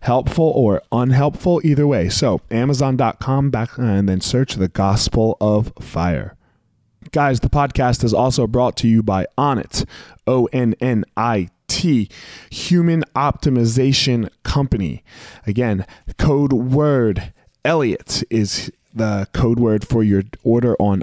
helpful or unhelpful, either way. So, Amazon.com back uh, and then search the Gospel of Fire. Guys, the podcast is also brought to you by Onnit, O N N I T, Human Optimization Company. Again, code word Elliot is the code word for your order on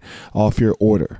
off your order.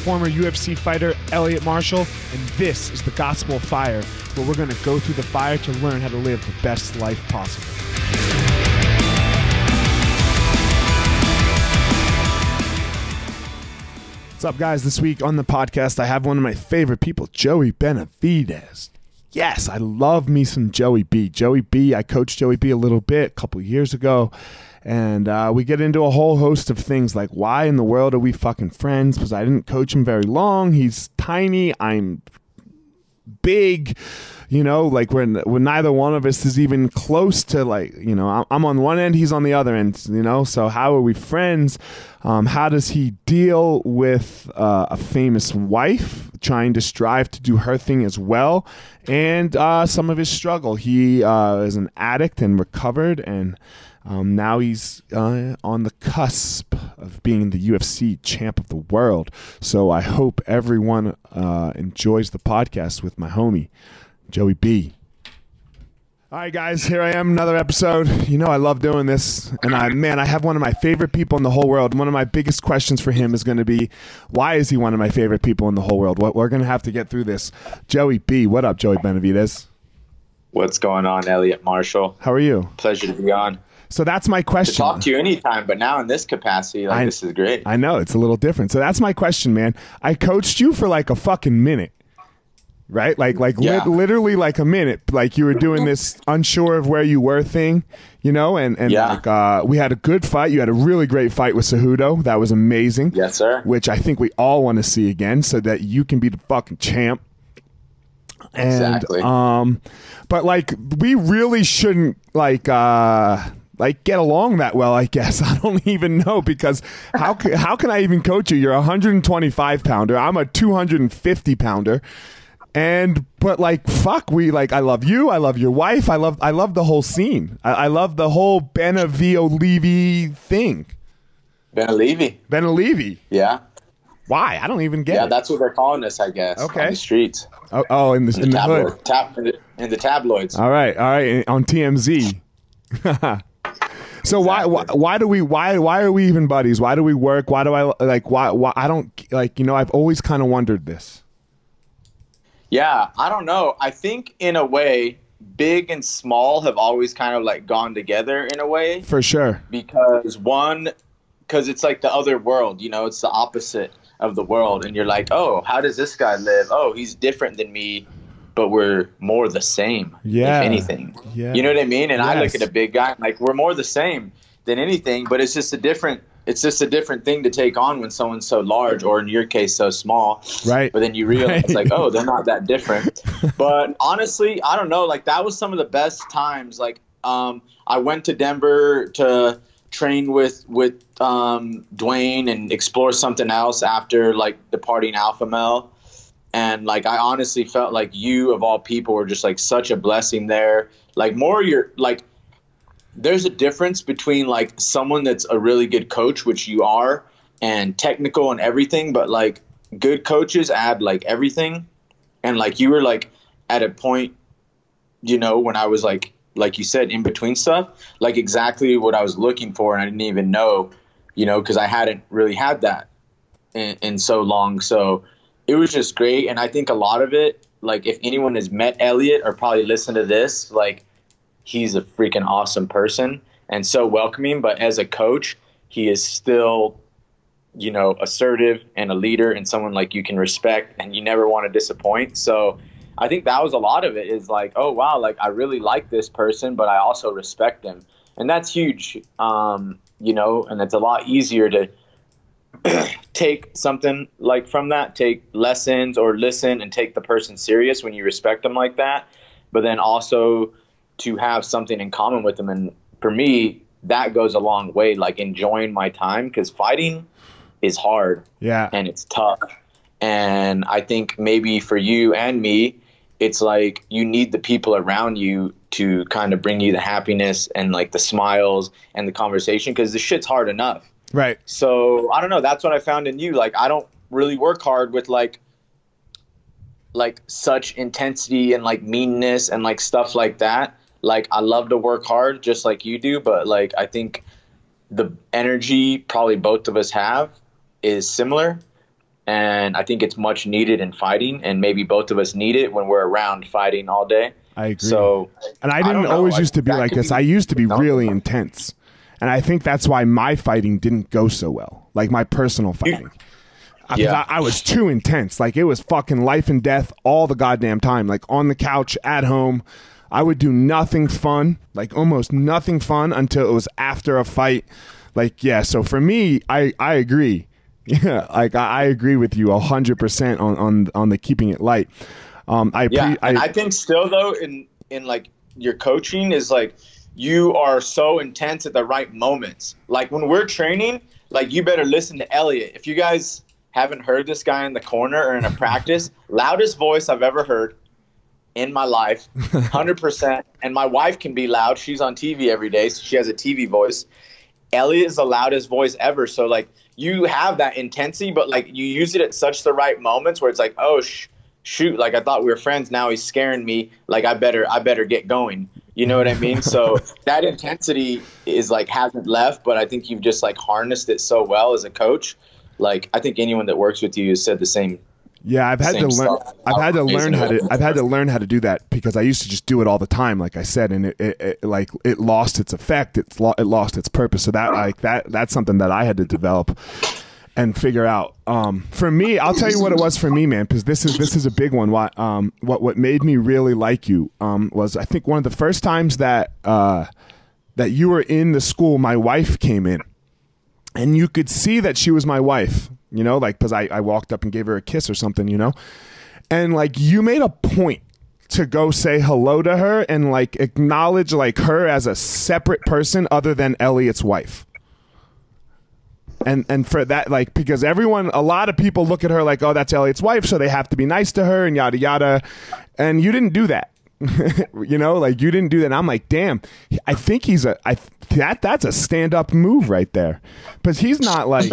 former UFC fighter Elliot Marshall, and this is the Gospel of Fire, where we're going to go through the fire to learn how to live the best life possible. What's up, guys? This week on the podcast, I have one of my favorite people, Joey Benavidez. Yes, I love me some Joey B. Joey B, I coached Joey B a little bit a couple years ago. And uh, we get into a whole host of things like why in the world are we fucking friends? Because I didn't coach him very long. He's tiny. I'm big you know like when when neither one of us is even close to like you know i'm on one end he's on the other end you know? So how are we friends? Um, how does he deal with uh, a famous wife trying to strive to do her thing as well? And uh, some of his struggle. He uh, is an addict and recovered and um, now he's uh, on the cusp of being the UFC champ of the world. So I hope everyone uh, enjoys the podcast with my homie, Joey B. All right, guys, here I am, another episode. You know, I love doing this. And I, man, I have one of my favorite people in the whole world. One of my biggest questions for him is going to be why is he one of my favorite people in the whole world? What, we're going to have to get through this. Joey B. What up, Joey Benavidez? What's going on, Elliot Marshall? How are you? Pleasure to be on. So that's my question. To talk to you anytime, but now in this capacity, like I, this is great. I know it's a little different. So that's my question, man. I coached you for like a fucking minute, right? Like, like Yeah. li- literally like a minute. Like you were doing this unsure of where you were thing, you know. And and Yeah. like uh, we had a good fight. You had a really great fight with Cejudo. That was amazing. Yes, sir. Which I think we all want to see again, so that you can be the fucking champ. And, Exactly. Um, but like we really shouldn't like uh like get along that well. I guess I don't even know because how how can I even coach you? You're a 125 pounder. I'm a 250 pounder. And but like fuck, we like I love you. I love your wife. I love I love the whole scene. I, I love the whole Benavio Levy thing. Benalevi. Benalevi. Yeah. Why? I don't even get Yeah, it. that's what they're calling us, I guess. Okay. On the streets. Oh, oh, in the in the Tabloid. hood. Tab- in, the, in the tabloids. All right, all right, on TMZ. so why, why why do we why why are we even buddies? Why do we work? Why do I like why why I don't like you know I've always kind of wondered this. Yeah, I don't know. I think in a way, big and small have always kind of like gone together in a way For sure. because one, because it's like the other world, you know, it's the opposite of the world. And you're like, oh, how does this guy live? Oh, he's different than me, but we're more the same, Yeah. if anything. Yeah. You know what I mean? And I look at a big guy, like, we're more the same than anything, but it's just a different. It's just a different thing to take on when someone's so large, or in your case, so small. Right. But then you realize, Right. like, oh, they're not that different. but honestly, I don't know. Like, that was some of the best times. Like, um, I went to Denver to train with with um, Duane and explore something else after like departing Alpha Male. And like, I honestly felt like you, of all people, were just like such a blessing there. Like, more your like, there's a difference between like someone that's a really good coach, which you are, and technical and everything, but like good coaches add like everything. And like you were like at a point, you know, when I was like like you said, in between stuff, like exactly what I was looking for and I didn't even know, you know, because I hadn't really had that in, in so long. So it was just great. And I think a lot of it, like if anyone has met Elliot or probably listened to this, like he's a freaking awesome person and so welcoming. But as a coach, he is still, you know, assertive and a leader and someone like you can respect and you never want to disappoint. So I think that was a lot of it is like, oh, wow, like I really like this person, but I also respect him. And that's huge, um, you know, and it's a lot easier to take something like from that, take lessons or listen and take the person serious when you respect them like that, but then also to have something in common with them. And for me, that goes a long way, like enjoying my time because fighting is hard. Yeah. And it's tough. And I think maybe for you and me, it's like you need the people around you to kind of bring you the happiness and like the smiles and the conversation because the shit's hard enough. Right. So I don't know. That's what I found in you. Like I don't really work hard with like like such intensity and like meanness and like stuff like that. Like I love to work hard just like you do, but like I think the energy probably both of us have is similar and I think it's much needed in fighting and maybe both of us need it when we're around fighting all day. I agree. So and I I didn't know. always used to be that like this. be- I used to be really intense. And I think that's why my fighting didn't go so well. Like my personal fighting. Uh, Yeah. I, I was too intense. Like it was fucking life and death all the goddamn time. Like on the couch at home. I would do nothing fun, like almost nothing fun until it was after a fight. Like, yeah, so for me, I, I agree. Yeah, like I, I agree with you hundred percent on, on on the keeping it light. Um, I, Yeah, pre- and I think still though in in like your coaching is like you are so intense at the right moments. Like when we're training, like you better listen to Elliot. If you guys haven't heard this guy in the corner or in a practice, loudest voice I've ever heard in my life, hundred percent. And my wife can be loud. She's on TV every day, so she has a TV voice. Elliot is the loudest voice ever. So like you have that intensity, but like you use it at such the right moments where it's like, oh sh- shoot, like I thought we were friends. Now he's scaring me. Like I better, I better get going. You know what I mean? So that intensity is like hasn't left, but I think you've just like harnessed it so well as a coach. Like I think anyone that works with you has said the same. Yeah, I've had to learn. I've had to learn how to. I've had to learn how to do that because I used to just do it all the time, like I said, and it, it, it like it lost its effect. It's lo- it lost its purpose. So that like that that's something that I had to develop and figure out. Um, for me, I'll tell you what it was for me, man, because this is this is a big one. What um what what made me really like you um was I think one of the first times that uh that you were in the school, my wife came in and you could see that she was my wife, you know, like because I, I walked up and gave her a kiss or something, you know, and like you made a point to go say hello to her and like acknowledge like her as a separate person other than Elliot's wife. And and for that like because everyone a lot of people look at her like oh that's Elliot's wife so they have to be nice to her and yada yada and you didn't do that. you know like you didn't do that. And I'm like damn I think he's a I that that's a stand up move right there. Cuz he's not like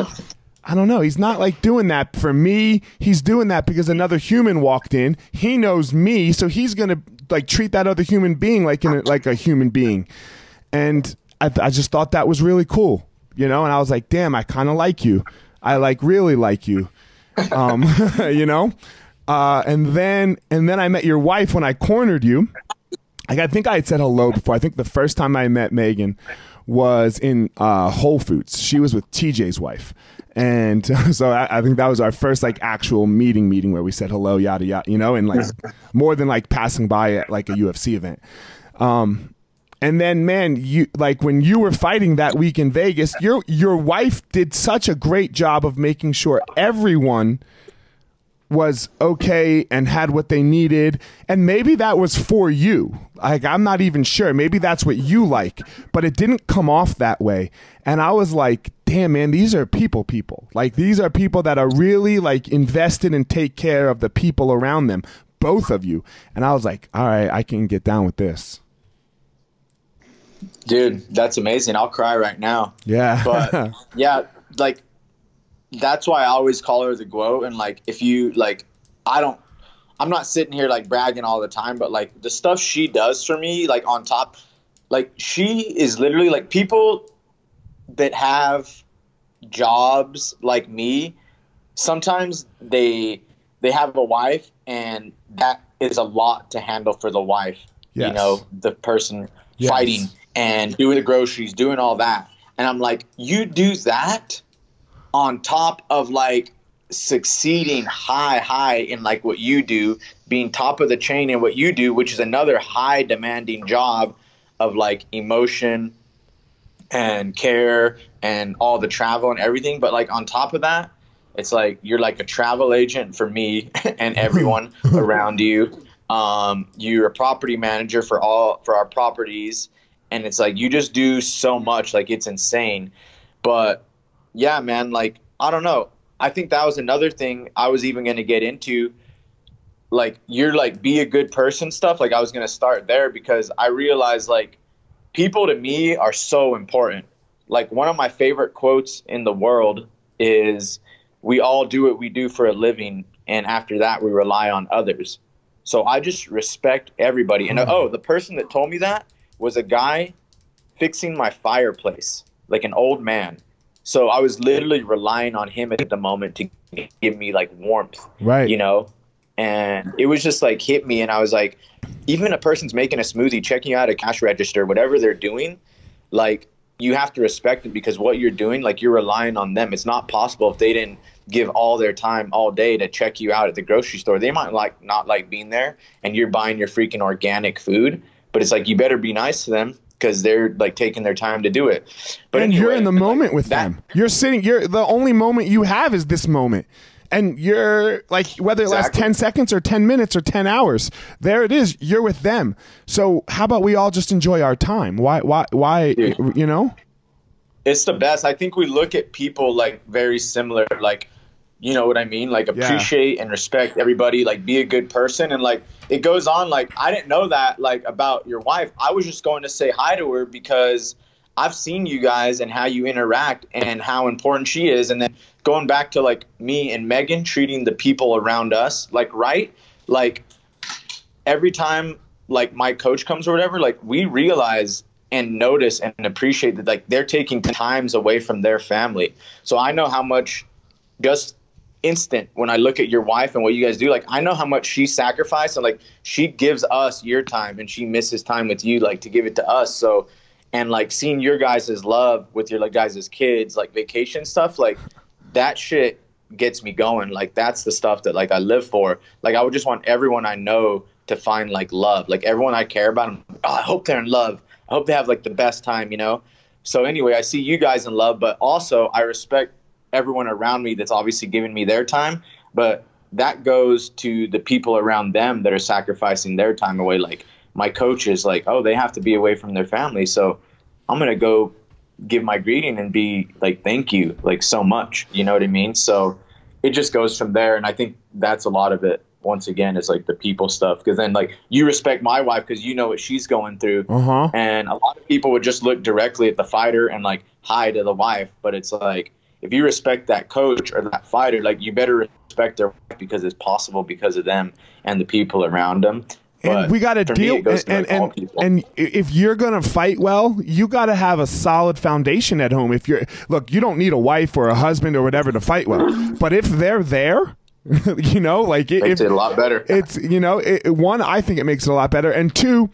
I don't know. He's not like doing that for me. He's doing that because another human walked in. He knows me, so he's gonna like treat that other human being like in a, like a human being. And I, I just thought that was really cool, you know. And I was like, damn, I kind of like you. I like really like you, um, you know. Uh, and then and then I met your wife when I cornered you. Like I think I had said hello before. I think the first time I met Megan was in uh, Whole Foods. She was with TJ's wife, and so I, I think that was our first like actual meeting meeting where we said hello, yada yada, you know, and like more than like passing by at like a UFC event. Um, and then man, you like when you were fighting that week in Vegas, your your wife did such a great job of making sure everyone was okay and had what they needed. And maybe that was for you. Like i'm not even sure. Maybe that's what you like. But it didn't come off that way. And i was like damn man these are people people. Like these are people that are really like invested and take care of the people around them. Both of you. And i was like all right i can get down with this. Dude, that's amazing. I'll cry right now. yeah. But yeah, like that's why I always call her the Guo. And like, if you like, I don't, I'm not sitting here like bragging all the time, but like the stuff she does for me, like on top, like she is literally like people that have jobs like me. Sometimes they they have a wife, and that is a lot to handle for the wife. Yes. You know, the person Yes. fighting and doing the groceries, doing all that. And I'm like, you do that on top of like succeeding high, high in like what you do, being top of the chain in what you do, which is another high demanding job of like emotion and care and all the travel and everything. But like on top of that, It's like you're like a travel agent for me and everyone around you. Um, you're a property manager for all for our properties, and it's like you just do so much. Like it's insane. But yeah, man, like I don't know. I think that was another thing I was even going to get into. Like you're like be a good person stuff. Like I was going to start there because I realized like people to me are so important. Like one of my favorite quotes in the world is we all do what we do for a living and after that we rely on others. So I just respect everybody. And mm-hmm. oh, the person that told me that was a guy fixing my fireplace, like an old man. So I was literally relying on him at the moment to give me like warmth, Right. you know? And it was just like hit me. And I was like, even a person's making a smoothie, checking out a cash register, whatever they're doing, like you have to respect it because what you're doing, like you're relying on them. It's not possible if they didn't give all their time all day to check you out at the grocery store. They might like not like being there and you're buying your freaking organic food, but it's like you better be nice to them because they're like taking their time to do it. But and you're in the moment with that- them. You're sitting. You're the only moment you have is this moment, and you're like whether it lasts ten seconds or ten minutes or ten hours. There it is. You're with them. So how about we all just enjoy our time? Why? Why? Why? Dude. You know? it's the best. I think we look at people like very similar, like you know what I mean? Like appreciate and respect everybody, like be a good person and like it goes on like I didn't know that like about your wife. I was just going to say hi to her because I've seen you guys and how you interact and how important she is and then going back to like me and Megan treating the people around us like right? Like every time like my coach comes or whatever, like we realize and notice and appreciate that like they're taking times away from their family. So I know how much just instant when I look at your wife and what you guys do, like I know how much she sacrificed and like she gives us your time and she misses time with you like to give it to us. So and like seeing your guys' love with your like guys' kids, like vacation stuff, like that shit gets me going. Like that's the stuff that like I live for. Like I would just want everyone I know to find like love. Like everyone I care about, I'm, oh, I hope they're in love. I hope they have like the best time, you know. So anyway, I see you guys in love, but also I respect everyone around me that's obviously giving me their time, but that goes to the people around them that are sacrificing their time away. Like my coaches, like, oh, they have to be away from their family, so I'm gonna go give my greeting and be like, thank you, like so much. You know what I mean? So it just goes from there, and I think that's a lot of it. Once again, is like the people stuff because then like you respect my wife because you know what she's going through, Uh huh. and a lot of people would just look directly at the fighter and like hi to the wife, but it's like if you respect that coach or that fighter, like you better respect their wife because it's possible because of them and the people around them. And But we got to me, deal. it And like, and and if you're gonna fight well, you got to have a solid foundation at home. If you're look, you don't need a wife or a husband or whatever to fight well. But if they're there, you know, like i- makes if it a lot better. it's you know it, it- one i think it makes it a lot better and two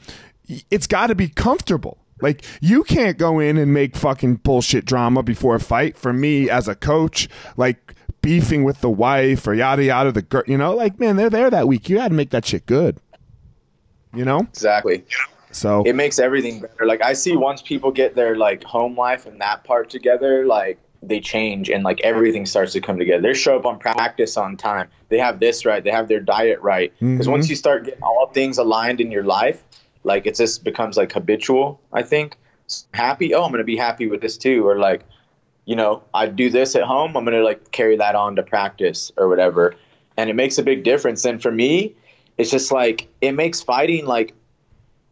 it's got to be comfortable like you can't go in and make fucking bullshit drama before a fight for me as a coach like beefing with the wife or yada yada the girl you know like man they're there that week you got to make that shit good you know exactly. so It makes everything better. Like I see once people get their like home life and that part together, like they change and like everything starts to come together. They show up on practice on time. They have this right. They have their diet right. Because once mm-hmm. you start getting all things aligned in your life, like it just becomes like habitual. I think happy. Oh, I'm gonna be happy with this too. Or like, you know, I do this at home. I'm gonna like carry that on to practice or whatever. And it makes a big difference. And for me, it's just like it makes fighting like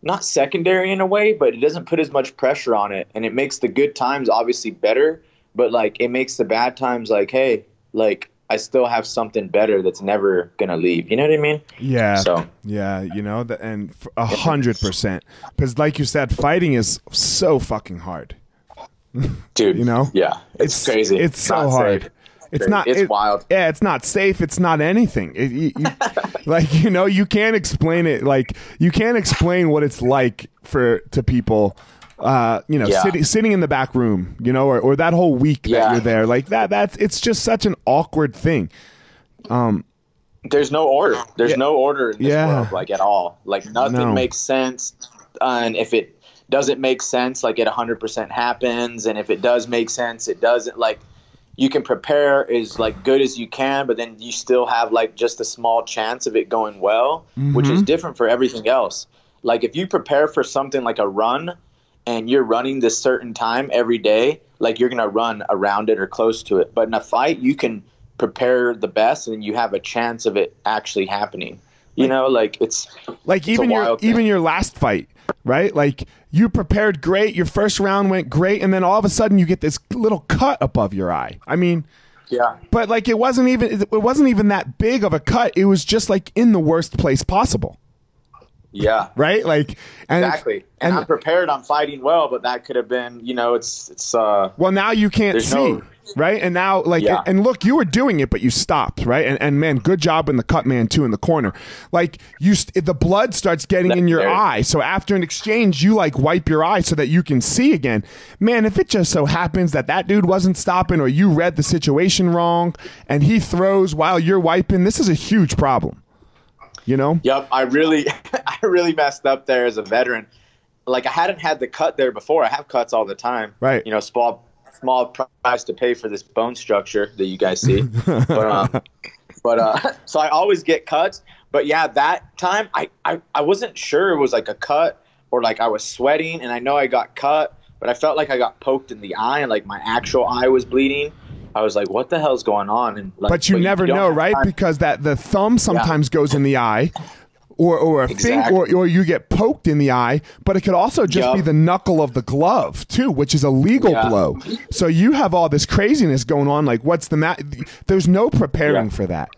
not secondary in a way, but it doesn't put as much pressure on it, and it makes the good times obviously better. But like it makes the bad times like, hey, like I still have something better that's never gonna leave. You know what I mean? yeah So yeah you know the, and a hundred percent because like you said fighting is so fucking hard dude, You know? yeah, it's, crazy. It's so hard. safe. It's not. It's it- wild. Yeah, it's not safe. It's not anything. It- you- you- like you know, you can't explain it. Like you can't explain what it's like for to people. Uh, you know, Yeah. sitting sitting in the back room. You know, or, or that whole week that you're there. Like that. That's it's just such an awkward thing. Um, there's no order. There's Yeah. no order in this Yeah. world, like at all. Like nothing No. makes sense, and if it doesn't make sense, like it 100% happens, and if it does make sense, it doesn't. Like you can prepare as like good as you can, but then you still have like just a small chance of it going well, which is different for everything else. Like if you prepare for something like a run and you're running this certain time every day, like you're gonna run around it or close to it. But in a fight, you can prepare the best, and you have a chance of it actually happening. You know, like it's Like even your thing. even your last fight, right? Like you prepared great, your first round went great, and then all of a sudden you get this little cut above your eye. I mean, yeah, but like it wasn't even it wasn't even that big of a cut. It was just like in the worst place possible, yeah. right? Like and Exactly. And, and I'm prepared. I'm fighting well, but that could have been, you know, it's it's uh Well, now you can't see, no- right? And now, like, Yeah. and look, you were doing it, but you stopped, right? And, and man, good job in the cut man too in the corner. Like, you, st- the blood starts getting in your eye. So after an exchange, you like wipe your eye so that you can see again. Man, if it just so happens that that dude wasn't stopping, or you read the situation wrong, and he throws while you're wiping, this is a huge problem. You know? Yep, I really I really messed up there as a veteran. Like I hadn't had the cut there before. I have cuts all the time. Right. You know, small small price to pay for this bone structure that you guys see. but um, but uh, so I always get cuts. But yeah, that time I, I I wasn't sure it was like a cut or like I was sweating and I know I got cut, but I felt like I got poked in the eye and like my actual eye was bleeding. I was like, "What the hell's going on?" And like, but you never don't know, right? time- Because that the thumb sometimes goes in the eye, or or a finger, or, or you get poked in the eye. But it could also just Yup. be the knuckle of the glove too, which is a legal Yeah. blow. So you have all this craziness going on. Like, what's the mat? There's no preparing Yeah. for that.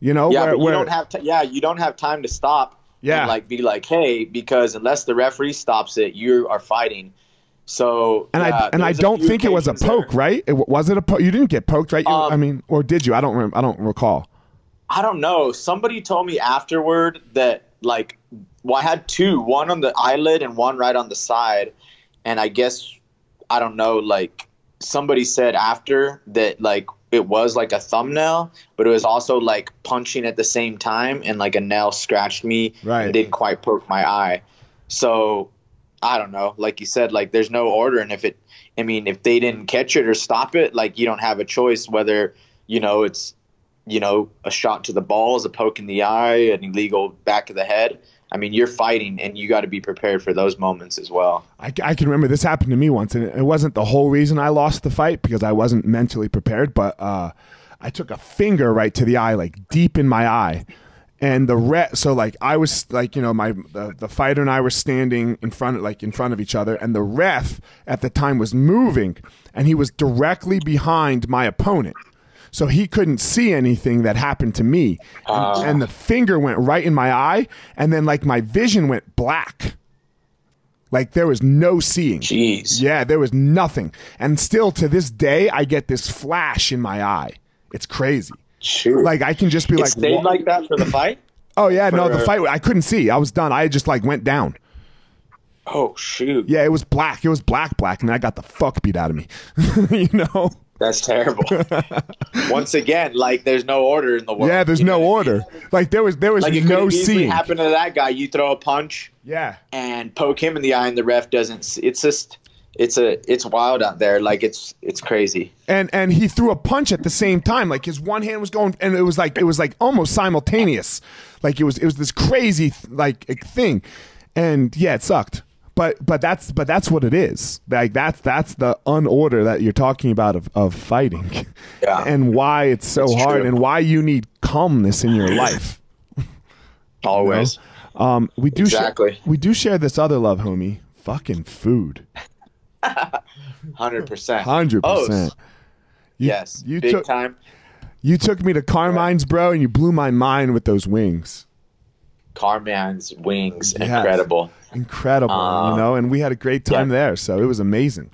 You know, Yeah, where, but you where- don't have to. Yeah, you don't have time to stop. Yeah. and like be like, hey, because unless the referee stops it, you are fighting. So and yeah, I and I don't think it was a occasions there- poke, right? It, was it a poke? You didn't get poked, right? You, Um, I mean, or did you? I don't. Rem- I don't recall. I don't know. Somebody told me afterward that like, well, I had two, one on the eyelid and one right on the side, and I guess I don't know. Like somebody said after that, like it was like a thumbnail, but it was also like punching at the same time, and like a nail scratched me Right. and didn't quite poke my eye. So I don't know. Like you said, like there's no order, and if it, I mean, if they didn't catch it or stop it, like you don't have a choice whether you know it's, you know, a shot to the balls, a poke in the eye, an illegal back of the head. I mean, you're fighting, and you got to be prepared for those moments as well. I, I can remember this happened to me once, and it wasn't the whole reason I lost the fight because I wasn't mentally prepared. But uh, I took a finger right to the eye, like deep in my eye, and the re- so like I was like you know my the, the fighter and I were standing in front of like in front of each other, and the ref at the time was moving, and he was directly behind my opponent. So he couldn't see anything that happened to me. And, ah. and the finger went right in my eye, and then like my vision went black. Like there was no seeing. Jeez. Yeah, there was nothing. And still to this day, I get this flash in my eye. It's crazy. Shoot. Like I can just be it like, stayed "Wha- like that for the fight. oh yeah, no, the fight. I couldn't see. I was done. I just like went down. Oh shoot. Yeah, it was black. It was black, black, and I got the fuck beat out of me. you know? That's terrible. Once again, like there's no order in the world. Yeah, there's You no what I mean? order. Like there was there was Like it no seeing. happened to that guy. You throw a punch Yeah. and poke him in the eye, and the ref doesn't. See. It's just, it's a, it's wild out there. Like it's, it's crazy. and and he threw a punch at the same time like his one hand was going and it was like it was like almost simultaneous like it was it was this crazy like thing and yeah it sucked but but that's but that's what it is like that's that's the unorder that you're talking about of, of fighting Yeah. and why it's so It's hard true. and why you need calmness in your life Always. um we do share- Exactly. we do share this other love homie fucking food Hundred percent. 100% yes. you Big took- time. you took me to carmine's bro and you blew my mind with those wings Carman's wings, Yes. incredible. incredible, you Um, know, and we had a great time yeah. there, so it was amazing.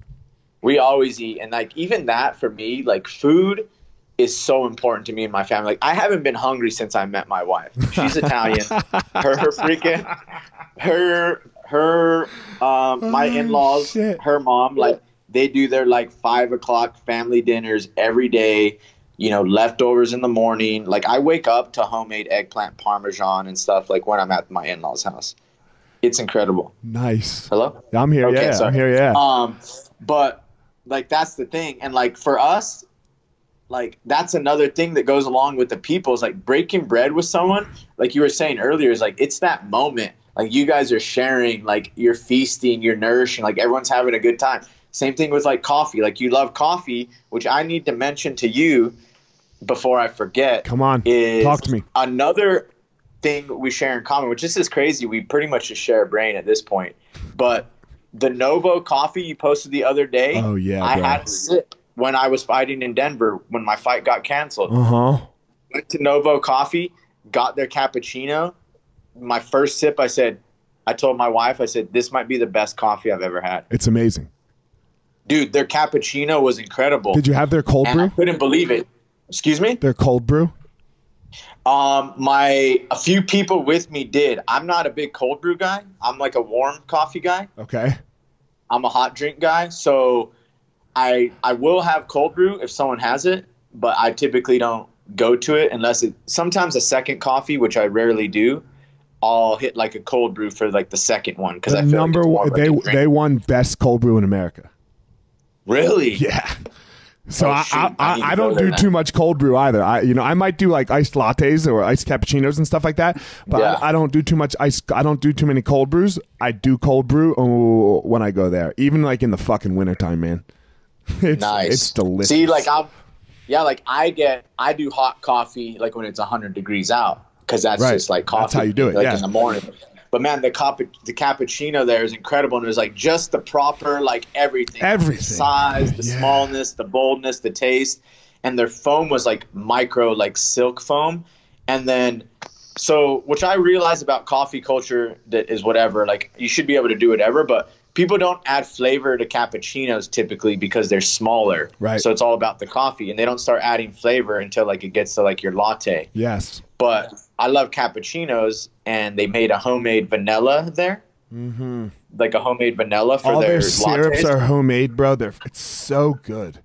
We always eat, and like even that for me, like food is so important to me and my family. Like I haven't been hungry since I met my wife. She's Italian. her, her freaking her her um my Oh, in-laws, shit. her mom, like they do their like five o'clock family dinners every day. You know, leftovers in the morning. Like I wake up to homemade eggplant parmesan and stuff. Like when I'm at my in-laws' house, it's incredible. Nice. Hello. I'm here, Okay, yeah. sorry. I'm here, yeah. Um, but like that's the thing, and like for us, like that's another thing that goes along with the people is like breaking bread with someone like you were saying earlier is like it's that moment like you guys are sharing like you're feasting you're nourishing like everyone's having a good time same thing with like coffee like you love coffee which i need to mention to you before i forget Come on, is talk to me. another thing we share in common which this is crazy we pretty much just share a brain at this point but the novo coffee you posted the other day Oh, yeah, i bro. had a sip when i was fighting in denver when my fight got canceled Uh huh. went to Novo Coffee, got their cappuccino. My first sip, I said, I told my wife, I said, this might be the best coffee I've ever had. It's amazing. Dude, their cappuccino was incredible. Did you have their cold and I brew? couldn't believe it. Excuse me? Their cold brew. Um, my a few people with me did. I'm not a big cold brew guy. I'm like a warm coffee guy. Okay. I'm a hot drink guy, so I I will have cold brew if someone has it, but I typically don't go to it unless it sometimes a second coffee, which I rarely do. I'll hit like a cold brew for like the second one because I feel number like one, of, like, they they won best cold brew in America. really Yeah. So Oh, I. I, I I, to I go don't do too much cold brew either. I you know I might do like iced lattes or iced cappuccinos and stuff like that, but Yeah. I, I don't do too much ice. I don't do too many cold brews. I do cold brew oh, when I go there, even like in the fucking wintertime, man. It's, nice. It's delicious. See, like I'm, yeah, like I get I do hot coffee like when it's 100 degrees out because that's Right. just like coffee. That's how you do it, like yeah. in the morning. But man, the cop- the cappuccino there is incredible, and it was like just the proper like everything, Everything. the size, the Yeah. smallness, the boldness, the taste, and their foam was like micro, like silk foam, and then. So, which I realize about coffee culture that is whatever. Like, you should be able to do whatever, but people don't add flavor to cappuccinos typically because they're smaller. Right. So it's all about the coffee, and they don't start adding flavor until like it gets to like your latte. yes. But I love cappuccinos, and they made a homemade vanilla there, Mm-hmm. like a homemade vanilla for All their, their syrups lattes. are homemade, bro. They're it's so good.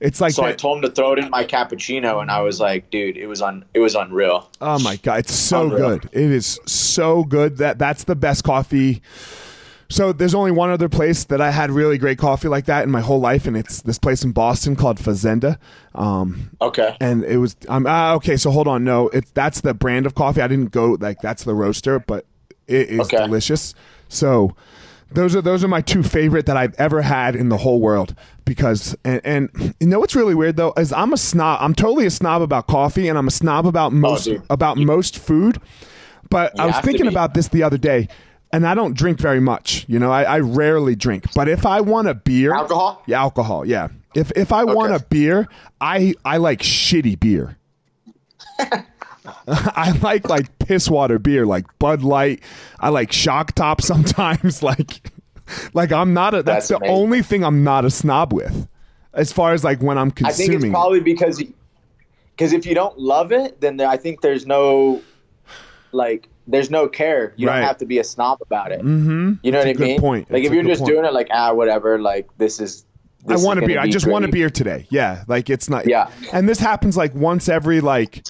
It's like so I told him to throw it in my cappuccino, and I was like, "Dude, it was on. It was unreal." Oh my god, it's so Unreal. good. It is so good. That that's the best coffee. So there's only one other place that I had really great coffee like that in my whole life, and it's this place in Boston called Fazenda. Um, Okay. and it was um, ah, okay. So hold on, no, it's that's the brand of coffee. I didn't go like that's the roaster, but it is Okay. delicious. So those are those are my two favorite that I've ever had in the whole world. Because and, and you know what's really weird though is I'm a snob. I'm totally a snob about coffee, and I'm a snob about most dude. about most food. But I was thinking about this the other day, and I don't drink very much. You know, I, I rarely drink. But if I want a beer, Alcohol? yeah, alcohol, yeah. If if I want a beer, I I like shitty beer. I like like piss water beer, like Bud Light. I like Shock Top sometimes. Like, like I'm not a. That's, That's the amazing. only thing I'm not a snob with, as far as like when I'm consuming. I think it's probably because because if you don't love it, then there, I think there's no like there's no care. You Right. don't have to be a snob about it. mm-hmm. You know That's what I mean? point. Like That's if you're just point. doing it like ah whatever, like this is. I this is want a gonna beer. I be just want a beer today. Yeah, like it's not. Yeah. and this happens like once every like.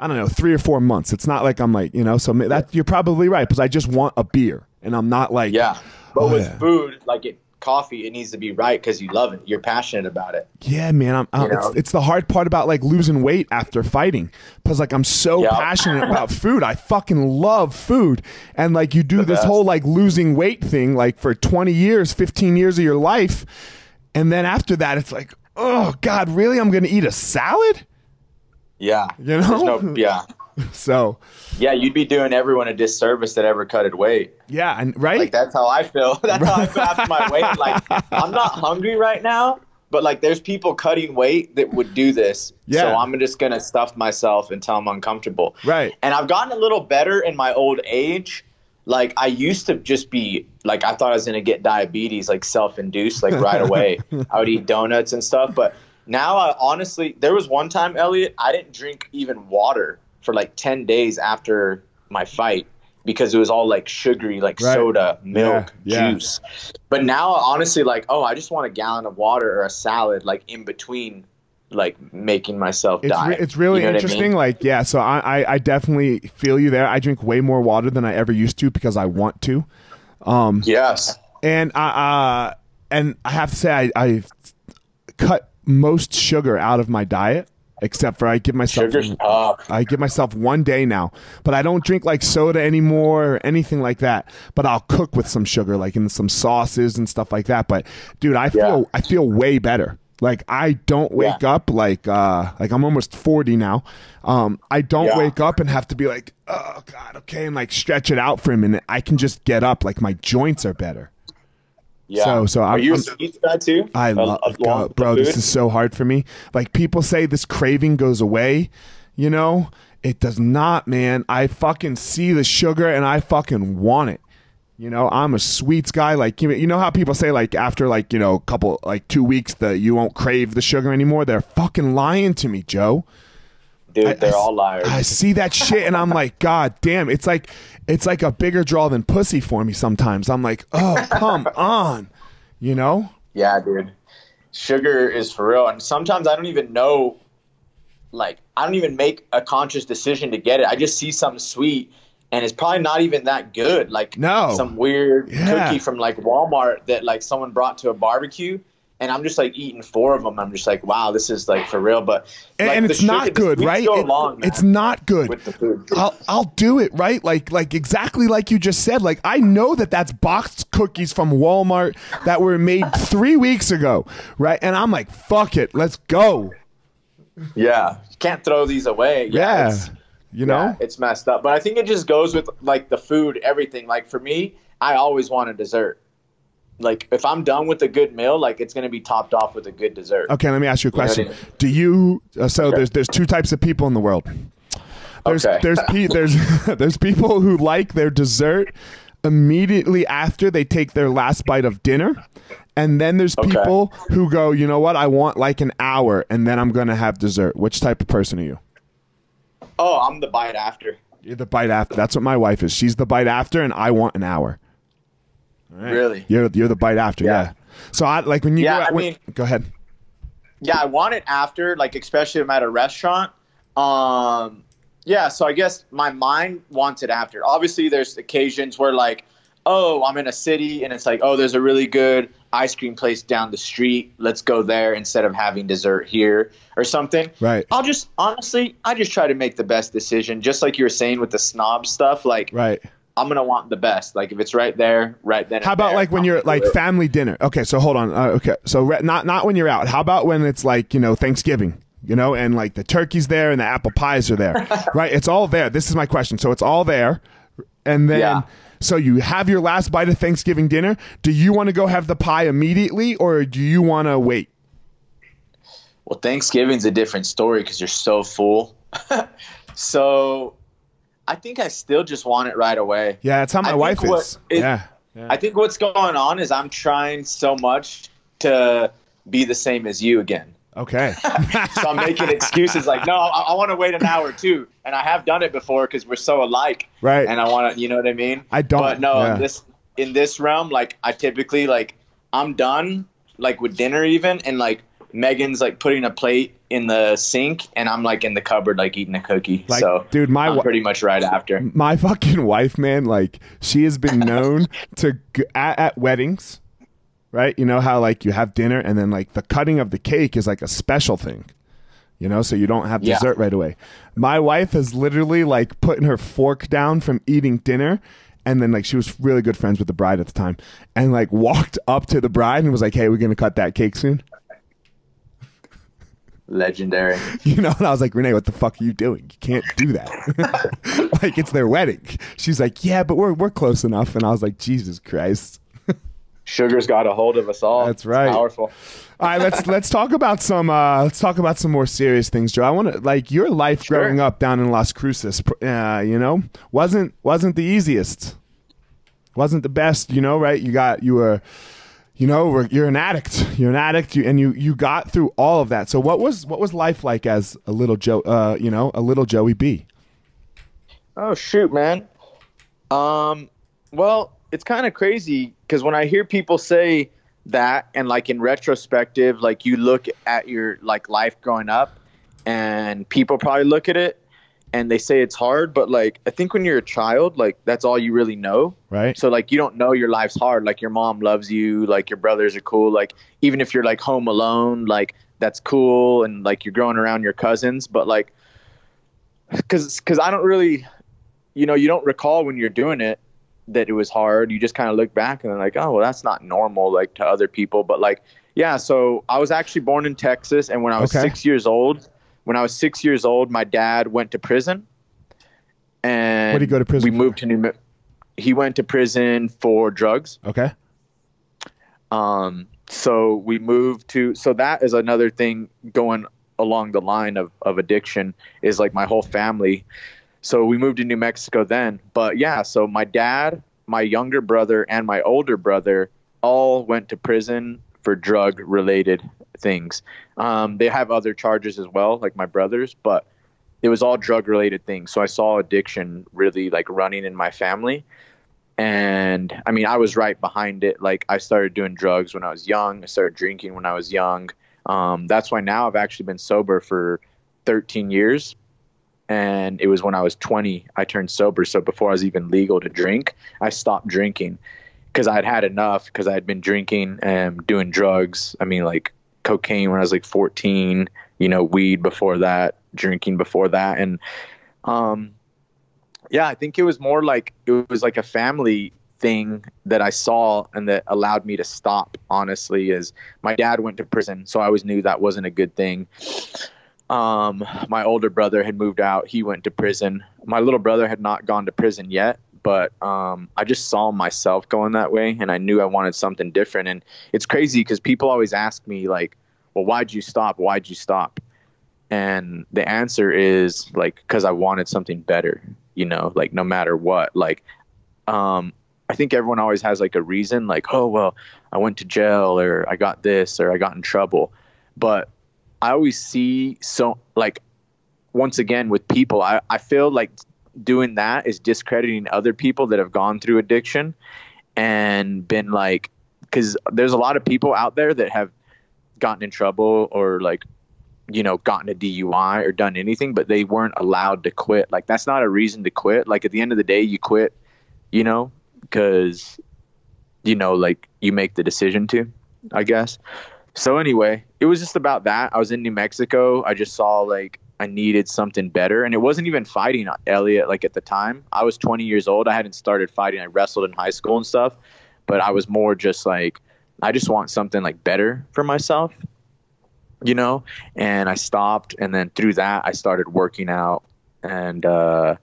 I don't know, three or four months. It's not like I'm like, you know, so that you're probably right because I just want a beer and I'm not like, Yeah, but Oh, with yeah. food, like it, coffee, it needs to be right because you love it. You're passionate about it. Yeah, man. I'm, uh, I'm, it's, it's the hard part about like losing weight after fighting because like I'm so Yeah. passionate about food. I fucking love food, and like you do The this best. whole like losing weight thing like for 20 years, 15 years of your life, and then after that, it's like, oh god, really? I'm gonna eat a salad? Yeah, You know? no, yeah, So yeah. You'd be doing everyone a disservice that ever cutted weight. yeah, and right. Like that's how I feel. That's how I feel after my weight. Like I'm not hungry right now, but like there's people cutting weight that would do this. Yeah. So I'm just gonna stuff myself until I'm uncomfortable. Right. And I've gotten a little better in my old age. Like I used to just be like I thought I was gonna get diabetes, like self-induced, like right away. I would eat donuts and stuff, but now I honestly, there was one time, Elliot, I didn't drink even water for like ten days after my fight because it was all like sugary, like Right. soda, milk, Yeah, yeah. juice. But now, honestly, like oh, I just want a gallon of water or a salad, like in between, like making myself It's, die. re- it's really You know what I mean? interesting. Like, yeah, so I, I, I definitely feel you there. I drink way more water than I ever used to because I want to. Um, Yes. and I uh, and I have to say I, I cut most sugar out of my diet, except for I give myself Sugar's. I give myself one day now, but I don't drink like soda anymore or anything like that. But I'll cook with some sugar, like in some sauces and stuff like that. But dude, I feel Yeah. I feel way better. Like I don't wake Yeah. up like uh like I'm almost 40 now. Um I don't Yeah. wake up and have to be like, "Oh god, okay," and like stretch it out for a minute. I can just get up like my joints are better. Yeah. So- so are I'm- you a sweets guy too? I A- love, the bro. This is so hard for me. Like people say, this craving goes away. You know, it does not, man. I fucking see the sugar and I fucking want it. You know, I'm a sweets guy. Like you you know how people say like after like you know a couple like two weeks that you won't crave the sugar anymore. They're fucking lying to me, Joe. Dude. I- they're I- all liars. I see that shit and I'm like, God damn, it's like it's like a bigger draw than pussy for me sometimes. I'm like, oh come on. You know? Yeah, dude. Sugar is for real. And sometimes I don't even know, like, I don't even make a conscious decision to get it. I just see something sweet and it's probably not even that good. Like, No. some weird Yeah. cookie from, like, Walmart that, like, someone brought to a barbecue. And I'm just like eating four of them. I'm just like, wow, this is like for real. But And, like, and it's not the good, right? It- it's not good. with the food. I'll I'll do it, right? Like like exactly like you just said. Like I know that that's boxed cookies from Walmart that were made 3 weeks ago, right? And I'm like, "Fuck it, let's go." Yeah, you can't throw these away. Yeah. it's- you know? Yeah, it's messed up. But I think it just goes with like the food, everything. Like for me, I always want a dessert. Like if I'm done with a good meal, like it's gonna be topped off with a good dessert. Okay, let me ask you a know I question. mean? Do you uh, so there's there's two types of people in the world. There's Okay. there's pe- there's there's people who like their dessert immediately after they take their last bite of dinner. And then there's Okay. people who go, "You know what? I want like an hour and then I'm going to have dessert." Which type of person are you? Oh, I'm the bite after. You're the bite after. That's what my wife is. She's the bite after and I want an hour. Right. Really? You're you're the bite after, yeah. Yeah. So I like when you Yeah, go I when- mean- go ahead. Yeah, I want it after, like especially if I'm at a restaurant. Um, yeah, so I guess my mind wants it after. Obviously, there's occasions where like, oh, I'm in a city and it's like, oh, there's a really good ice cream place down the street. Let's go there instead of having dessert here or something. Right. I'll just honestly, I just try to make the best decision. Just like you were saying with the snob stuff, like Right. I'm gonna want the best. Like if it's right there, right then. How about there, like when I'm you're like it. family dinner? Okay, so hold on. Uh, okay, so re- not not when you're out. How about when it's like you know Thanksgiving, you know, and like the turkey's there and the apple pies are there, right? It's all there. This is my question. So it's all there, and then Yeah. so you have your last bite of Thanksgiving dinner. Do you want to go have the pie immediately, or do you want to wait? Well, Thanksgiving's a different story because you're so full. so I think I still just want it right away. Yeah, that's how my I wife what is. it- yeah. yeah. I think what's going on is I'm trying so much to be the same as you again. okay. So I'm making excuses like, no, I, I want to wait an hour too, and I have done it before because we're so alike. Right. And I want to, you know what I mean? I don't, But no, yeah. in this in this realm, like I typically like I'm done like with dinner even, and like Megan's like putting a plate in the sink, and I'm like in the cupboard like eating a cookie. Like, so dude, my I'm pretty much right after. my fucking wife, man, like she has been known to at, at weddings, right? You know how like you have dinner and then like the cutting of the cake is like a special thing. You know, so you don't have Yeah. dessert right away. My wife has literally like putting her fork down from eating dinner and then like she was really good friends with the bride at the time and like walked up to the bride and was like, "Hey, we're going to cut that cake soon." Legendary. You know, and I was like, Renee, what the fuck are you doing? You can't do that. like it's their wedding. She's like, yeah, but we're we're close enough. And I was like, Jesus Christ. Sugar's got a hold of us all. That's It's right. powerful. All right, let's let's talk about some uh, let's talk about some more serious things, Joe. I want to like your life Sure. growing up down in Las Cruces. Uh, you know, wasn't wasn't the easiest. Wasn't the best. You know, right? You got you were. You know, you're an addict. You're an addict, you, and you you got through all of that. So, what was what was life like as a little Joe? Uh, you know, a little Joey B. Oh shoot, man. Um, well, it's kind of crazy because when I hear people say that, and like in retrospective, like you look at your like life growing up, and people probably look at it and they say it's hard, but like I think when you're a child, like that's all you really know. Right. So like you don't know your life's hard. Like your mom loves you, like your brothers are cool. Like even if you're like home alone, like that's cool and like you're growing around your cousins, but like cuz cuz I don't really you know, you don't recall when you're doing it that it was hard. You just kind of look back and then like, oh, well that's not normal like to other people, but like yeah, so I was actually born in Texas and when I was Okay. 6 years old, when I was 6 years old, my dad went to prison. And What'd he go to prison We for? moved to New he went to prison for drugs. Okay. Um, so we moved to so that is another thing going along the line of, of addiction is like my whole family. So we moved to New Mexico then. But yeah, so my dad, my younger brother, and my older brother all went to prison for drug related things. Um, they have other charges as well, like my brothers, but it was all drug related things. So I saw addiction really like running in my family and I mean, I was right behind it. Like, I started doing drugs when I was young. I started drinking when I was young. Um, that's why now I've actually been sober for 13 years. And it was when I was 20 I turned sober. So before I was even legal to drink, I stopped drinking because I'd had enough. Because I had been drinking and doing drugs. I mean, like cocaine when I was like 14. You know, weed before that, drinking before that, and um, yeah, I think it was more like it was like a family thing that I saw and that allowed me to stop. Honestly, is my dad went to prison, so I always knew that wasn't a good thing. Um, my older brother had moved out; he went to prison. My little brother had not gone to prison yet, but um, I just saw myself going that way, and I knew I wanted something different. And it's crazy because people always ask me like, "Well, why'd you stop? Why'd you stop?" And the answer is like, because I wanted something better you know like no matter what like um i think everyone always has like a reason like oh well i went to jail or i got this or i got in trouble but i always see so like once again with people i, I feel like doing that is discrediting other people that have gone through addiction and been like because there's a lot of people out there that have gotten in trouble or like you know, gotten a DUI or done anything, but they weren't allowed to quit. Like that's not a reason to quit. Like at the end of the day, you quit, you know, because you know, like you make the decision to, I guess. So anyway, it was just about that. I was in New Mexico. I just saw like I needed something better, and it wasn't even fighting Elliot. Like at the time, I was 20 years old. I hadn't started fighting. I wrestled in high school and stuff, but I was more just like I just want something like better for myself you know? And i stopped. And then through that i started working out and uh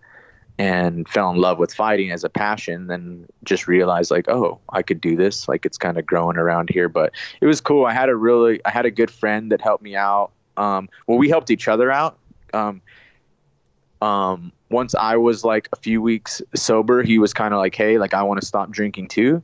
and fell in love with fighting as a passion. Then just realized like oh i could do this. Like it's kind of growing around here. But it was cool. I had a really i had a good friend that helped me out. Um well we helped each other out um um once i was like a few weeks sober he was kind of like hey like i want to stop drinking too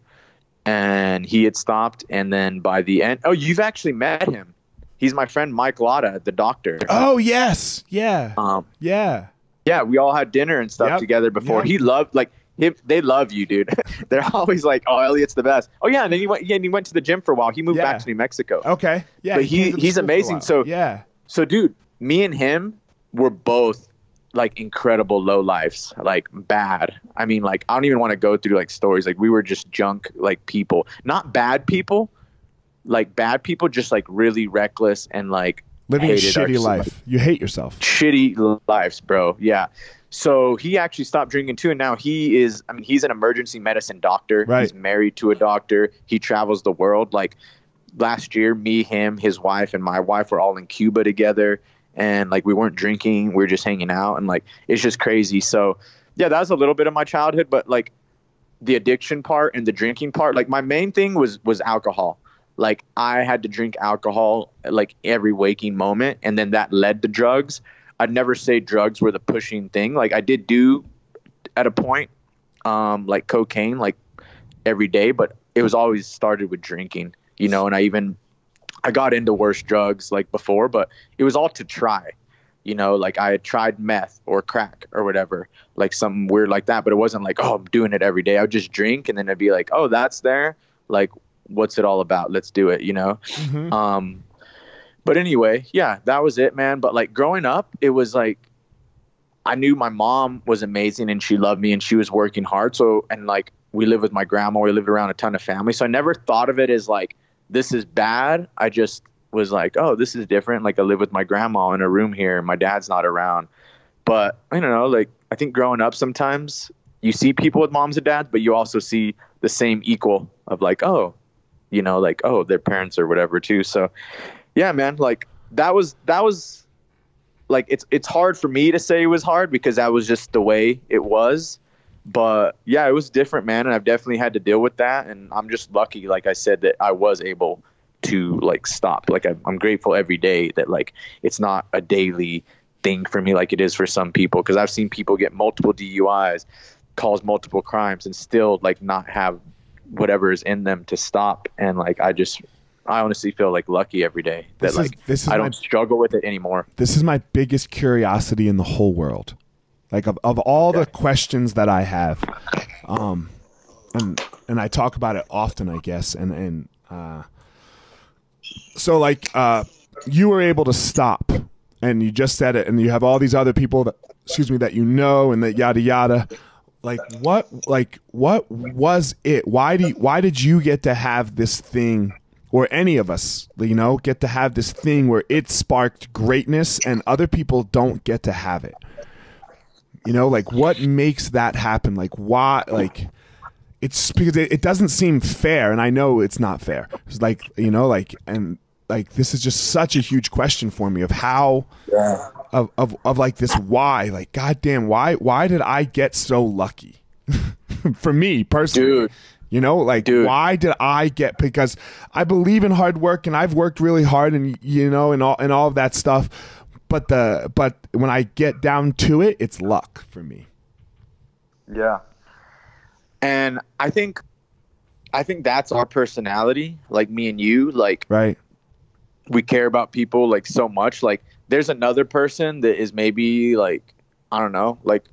and he had stopped and then by the end oh you've actually met him he's my friend Mike Lotta, the doctor. Oh yes, yeah, Um, yeah. yeah, we all had dinner and stuff Yep. together before. Yep. He loved like him. They love you, dude. They're always like, "Oh, Elliot's the best." Oh yeah, and then he went. Yeah, and he went to the gym for a while. He moved Yeah. back to New Mexico. Okay, yeah. But he- the he's school for a amazing, so- yeah, So, dude, me and him were both like incredible low lives, like bad. I mean, like I don't even want to go through like stories. Like we were just junk, like people, not bad people, like bad people, just like really reckless and like living a shitty life. You hate yourself. shitty lives, bro. Yeah. So he actually stopped drinking too, and now he is. I mean, he's an emergency medicine doctor. Right. He's married to a doctor. He travels the world. Like last year, me, him, his wife, and my wife were all in Cuba together, and like we weren't drinking. We were just hanging out, and like it's just crazy. So yeah, that was a little bit of my childhood, but like the addiction part and the drinking part, like my main thing was was alcohol. Like I had to drink alcohol like every waking moment, and then that led to drugs. I'd never say drugs were the pushing thing. Like I did do at a point, um, like cocaine, like every day, but it was always started with drinking, you know. And I even I got into worse drugs like before, but it was all to try, you know. Like I had tried meth or crack or whatever, like something weird like that. But it wasn't like oh I'm doing it every day. I would just drink, and then I'd be like oh that's there, like what's it all about? Let's do it, you know. Mhm. Um, but anyway, yeah, that was it, man. But like growing up, it was like I knew my mom was amazing and she loved me and she was working hard. So and like we lived with my grandma, we lived around a ton of family. So I never thought of it as like this is bad. I just was like, oh, this is different. Like I live with my grandma in a room here, my dad's not around. But I don't know, like I think growing up sometimes you see people with moms and dads, but you also see the same equal of like, oh, you know, like, oh, their parents or whatever too. So yeah, man, like that was that was like it's it's hard for me to say it was hard because that was just the way it was. But yeah, it was different, man, and I've definitely had to deal with that. And I'm just lucky, like I said, that I was able to like stop. Like I'm, I'm grateful every day that like it's not a daily thing for me like it is for some people because I've seen people get multiple DUIs, cause multiple crimes, and still like not have whatever is in them to stop. And like I just I honestly feel like lucky every day that This is- like this is I don't my- struggle with it anymore. this is my biggest curiosity in the whole world. Like of, of all the questions that I have, um, and and I talk about it often, I guess, and and uh, so like uh, you were able to stop, and you just said it, and you have all these other people that, excuse me, that you know, and that yada yada. Like what? Like what was it? Why do you, why did you get to have this thing? or any of us, you know, get to have this thing where it sparked greatness and other people don't get to have it. You know, like what makes that happen? Like why like it's because it, it doesn't seem fair and I know it's not fair. It's like, you know, like and like this is just such a huge question for me of how of, of of like this why like goddamn why why did I get so lucky for me personally Dude. you know like Dude. why did I get because I believe in hard work and I've worked really hard and you know and all and all of that stuff but the but when I get down to it it's luck for me Yeah. And I think I think that's our personality, like me and you, like right we care about people like so much. Like there's another person that is maybe like I don't know, like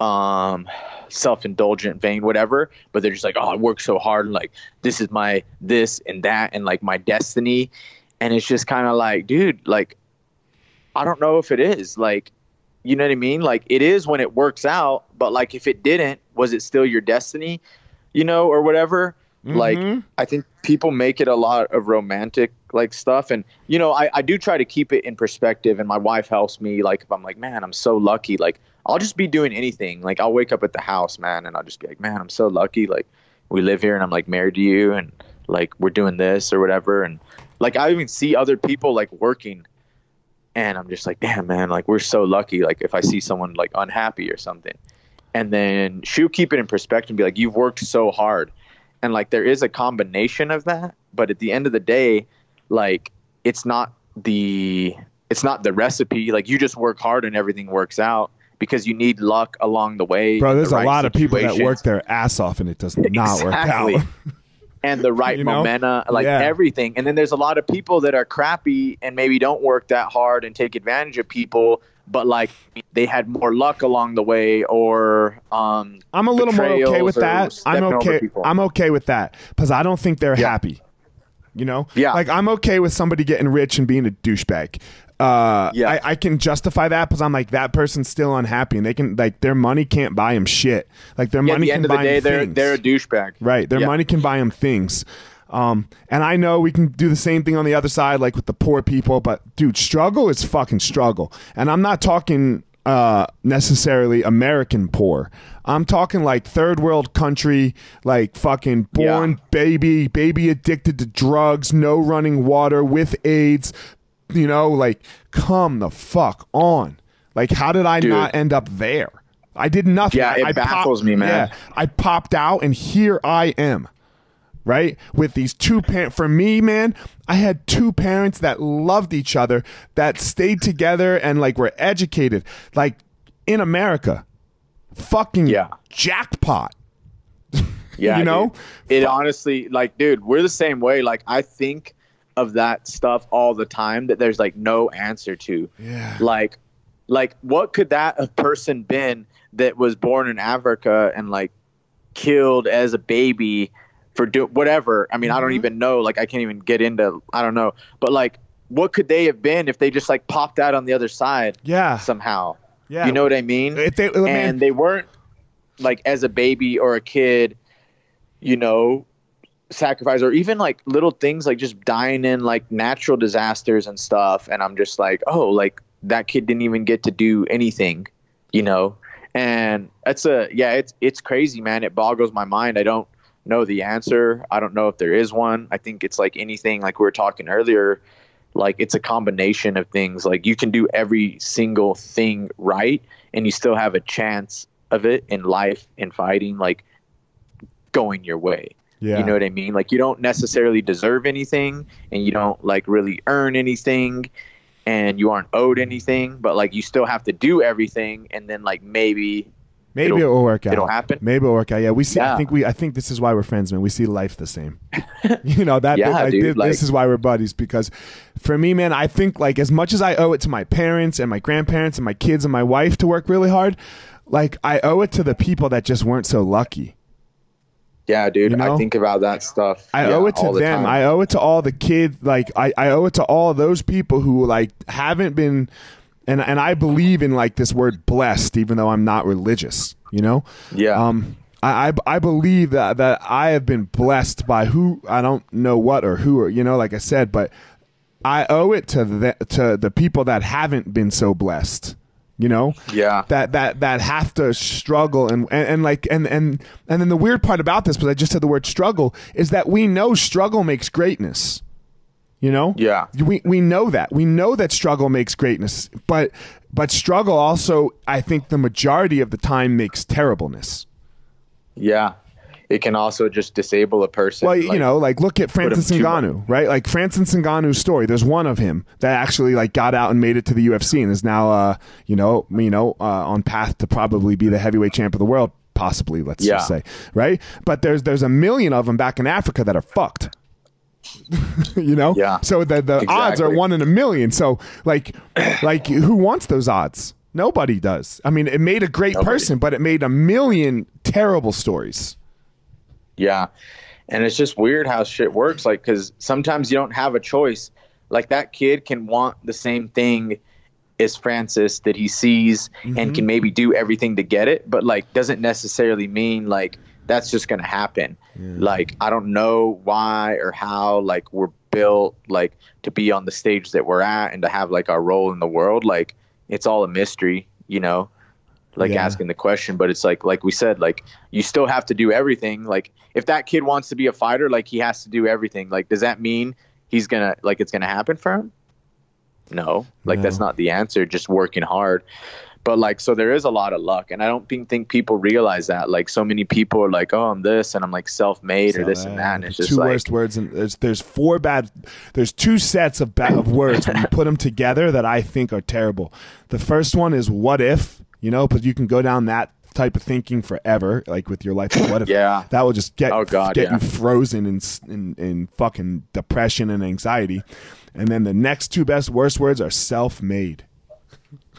um self-indulgent vain whatever but they're just like oh i work so hard and like this is my this and that and like my destiny and it's just kind of like dude like i don't know if it is like you know what i mean like it is when it works out but like if it didn't was it still your destiny you know or whatever like Mhm. i think people make it a lot of romantic like stuff and you know I, I do try to keep it in perspective and my wife helps me like if i'm like man i'm so lucky like i'll just be doing anything like i'll wake up at the house man and i'll just be like man i'm so lucky like we live here and i'm like married to you and like we're doing this or whatever and like i even see other people like working and i'm just like damn man like we're so lucky like if i see someone like unhappy or something. And then she'll keep it in perspective and be like you've worked so hard. And like there is a combination of that but at the end of the day like it's not the it's not the recipe. Like you just work hard and everything works out because you need luck along the way bro there's the a right lot of people that work their ass off and it does not work out and the right You know? momentum like Yeah. everything and then there's a lot of people that are crappy and maybe don't work that hard and take advantage of people but like they had more luck along the way or um I'm a little more okay with that. I'm okay. I'm okay with that because I don't think they're Yeah. happy. You know, Yeah. Like I'm okay with somebody getting rich and being a douchebag. Uh, Yeah. I, I can justify that because I'm like that person's still unhappy and they can like their money can't buy them shit. Like their money can't buy things. yeah, at money the can end of buy the day 'em they're things. they're a douchebag Right. Their Yeah. money can buy them things. Um, and I know we can do the same thing on the other side, like with the poor people, but dude, struggle is fucking struggle. And I'm not talking uh, necessarily American poor. I'm talking like third world country, like fucking born Yeah. baby, baby addicted to drugs, no running water with AIDS, you know, like come the fuck on. Like, how did I Dude. not end up there? I did nothing. Yeah, I, it I baffles me, man. Yeah, I popped out, and here I am, right? With these two parents. For me, man, I had two parents that loved each other, that stayed together, and like were educated. Like in America, fucking Yeah. jackpot. Yeah, You know? dude. it honestly, like, dude, we're the same way. Like, I think of that stuff all the time that there's like no answer to. Yeah. Like, like what could that a person been that was born in Africa and like killed as a baby for do whatever? I mean, I don't Mhm. even know. Like, I can't even get into. I don't know, but like, what could they have been if they just like popped out on the other side Yeah. somehow? Yeah. You know what I mean? If they, man, and they weren't like as a baby or a kid, you know, sacrifice or even like little things like just dying in like natural disasters and stuff. And i'm just like oh like that kid didn't even get to do anything you know? And it's a yeah it's it's crazy man. It boggles my mind. I don't know the answer. I don't know if there is one. I think it's like anything like we were talking earlier like it's a combination of things. Like you can do every single thing right and you still have a chance of it in life in fighting like going your way Yeah. you know what I mean? Like you don't necessarily deserve anything and you don't like really earn anything and you aren't owed anything, but like you still have to do everything and then like maybe Maybe it'll- it will work out. it'll happen. Maybe it'll work out. Yeah, we see. I think we. I think this is why we're friends, man. We see life the same. you know that. Yeah, like, dude, this, like- this is why we're buddies because, for me, man, I think like as much as I owe it to my parents and my grandparents and my kids and my wife to work really hard, like I owe it to the people that just weren't so lucky. Yeah, dude, You know? I think about that stuff. I yeah, owe it to the them. time. I owe it to all the kids. Like I, I owe it to all those people who like haven't been, and and I believe in like this word blessed, even though I'm not religious. You know. yeah. Um, I, I, I believe that, that I have been blessed by who I don't know what or who or you know like I said, but I owe it to the to the people that haven't been so blessed. You know, yeah. that that that have to struggle and, and and like and and and then the weird part about this, but I just said the word struggle, is that we know struggle makes greatness. You know, Yeah. we we know that we know that struggle makes greatness, but but struggle also, I think, the majority of the time makes terribleness. yeah. It can also just disable a person. Well, you know, like look at Francis Ngannou, right? Like Francis Ngannou's story. There's one of him that actually like got out and made it to the UFC and is now, uh, you know, you know, uh, on path to probably be the heavyweight champ of the world, possibly. Let's just say, right? But there's there's a million of them back in Africa that are fucked. you know, Yeah, So the the odds are one in a million. So like, like who wants those odds? Nobody does. I mean, it made a great Nobody. person, but it made a million terrible stories. Yeah. And it's just weird how shit works. Like, because sometimes you don't have a choice. Like, that kid can want the same thing as Francis that he sees and mm-hmm. can maybe do everything to get it, but like, doesn't necessarily mean like that's just going to happen. Like, I don't know why or how, like, we're built like to be on the stage that we're at and to have like our role in the world. Like, it's all a mystery, you know? Like Yeah. asking the question but it's like like we said like you still have to do everything. Like if that kid wants to be a fighter like he has to do everything. Like does that mean he's gonna like it's gonna happen for him? No. Like that's not the answer just working hard. But like so there is a lot of luck and i don't think, think people realize that. Like so many people are like oh i'm this and i'm like self-made or this and that and it's the just two like worst words and there's there's four bad there's two sets of bad of words when you put them together that I think are terrible. The first one is what if, you know, but you can go down that type of thinking forever, like with your life. What if? Yeah. that will just get Oh, God, get yeah. you frozen in, in in fucking depression and anxiety. And then the next two best worst words are self-made.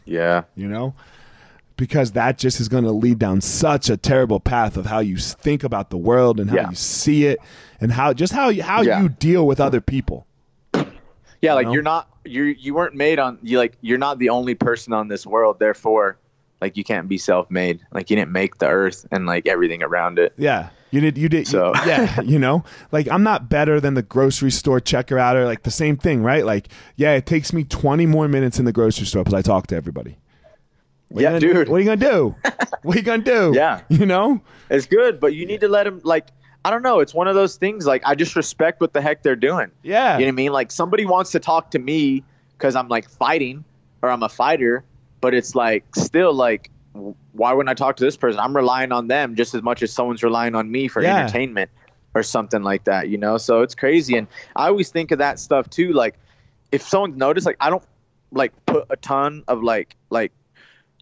yeah You know. Because that just is going to lead down such a terrible path of how you think about the world and how Yeah. you see it, and how just how you, how Yeah. you deal with other people. Yeah, like know? you're not you you weren't made on you like you're not the only person on this world. Therefore, like you can't be self-made. Like you didn't make the earth and like everything around it. Yeah. You did. You did. So- yeah. You know, like I'm not better than the grocery store checker out or like the same thing, right? Like, yeah, it takes me 20 more minutes in the grocery store because I talk to everybody. What Yeah, gonna- dude. What are you gonna do? what are you gonna do? Yeah. You know. It's good, but you need to let him like I don't know. It's one of those things. Like I just respect what the heck they're doing. Yeah. You know what I mean? Like somebody wants to talk to me because I'm like fighting or I'm a fighter, but it's like still like, why wouldn't I talk to this person? I'm relying on them just as much as someone's relying on me for Yeah. entertainment or something like that, you know? So it's crazy. And I always think of that stuff too. Like if someone's noticed, like I don't like put a ton of like, like,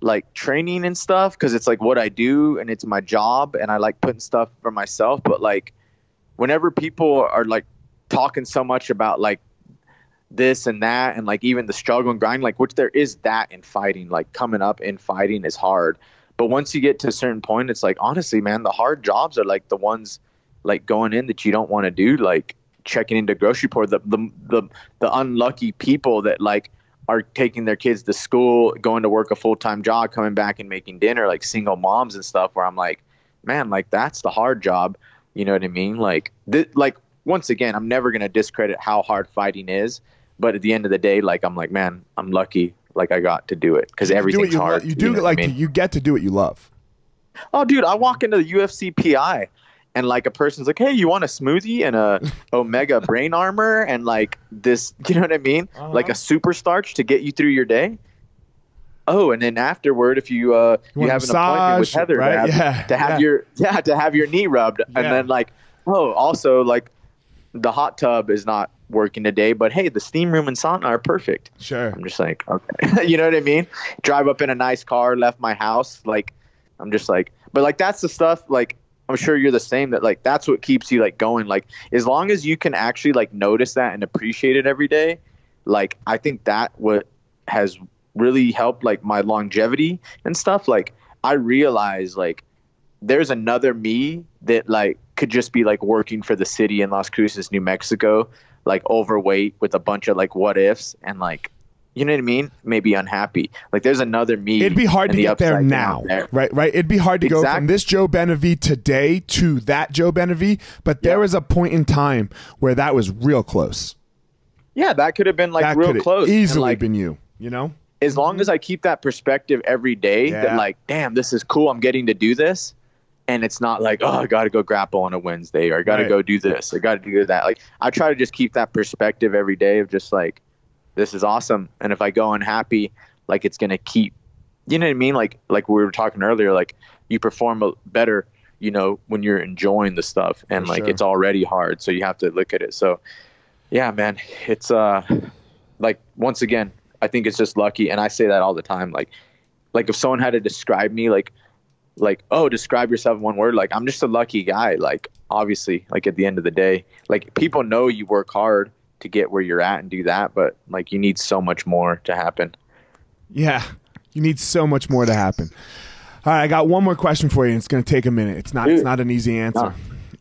like training and stuff because it's like what I do and it's my job and I like putting stuff for myself. But like whenever people are like talking so much about like this and that and like even the struggle and grind like which there is that in fighting like coming up in fighting is hard. But once you get to a certain point it's like honestly man the hard jobs are like the ones like going in that you don't want to do like checking into grocery store the, the the the unlucky people that like are taking their kids to school going to work a full-time job coming back and making dinner like single moms and stuff where i'm like man like that's the hard job. You know what I mean? Like, th- like once again, I'm never gonna discredit how hard fighting is, but at the end of the day, like I'm like, man, I'm lucky. Like I got to do it because You everything's you, lo- hard. you do know like I mean? you get to do what you love. Oh, dude, I walk into the UFC PI and like a person's like, "Hey, you want a smoothie and a Omega brain armor and like this, you know what I mean? Uh-huh. Like a super starch to get you through your day." Oh, and then afterward, if you uh You you, have an appointment with Heather right? to have, Yeah, to have yeah. your yeah to have your knee rubbed, Yeah. and then like oh, also like the hot tub is not working today, but hey, the steam room and sauna are perfect. Sure. I'm just like, okay, you know what I mean? Drive up in a nice car, left my house. Like, I'm just like, but like that's the stuff. Like, I'm sure you're the same. That like that's what keeps you like going. Like, as long as you can actually like notice that and appreciate it every day, like I think that what has really helped like my longevity and stuff. Like, I realize like there's another me that like could just be like working for the city in Las Cruces, New Mexico, like overweight with a bunch of like what ifs and like you know what I mean? Maybe unhappy. Like there's another me. It'd be hard to the get there now, there. right? Right. It'd be hard to go from this Joe Benavi today to that Joe Benavi, but there was a point in time where that was real close. Yeah, that could have been like that real close. easily like, been you. You know? as long as I keep that perspective every day Yeah. that like, damn, this is cool. I'm getting to do this. And it's not like, oh, I got to go grapple on a Wednesday or I got to Right. go do this. I got to do that. Like, I try to just keep that perspective every day of just like, this is awesome. And if I go unhappy, like it's going to keep, you know what I mean? Like, like we were talking earlier, like you perform a- better, you know, when you're enjoying the stuff and For like sure. it's already hard. So you have to look at it. So yeah, man, it's, uh, like once again, I think it's just lucky, and I say that all the time. Like, like if someone had to describe me, like, like oh, describe yourself in one word. Like I'm just a lucky guy. Like obviously, like at the end of the day, like people know you work hard to get where you're at and do that, but like you need so much more to happen. Yeah. You need so much more to happen. All right, I got one more question for you. and It's going to take a minute. It's not. It's not an easy answer.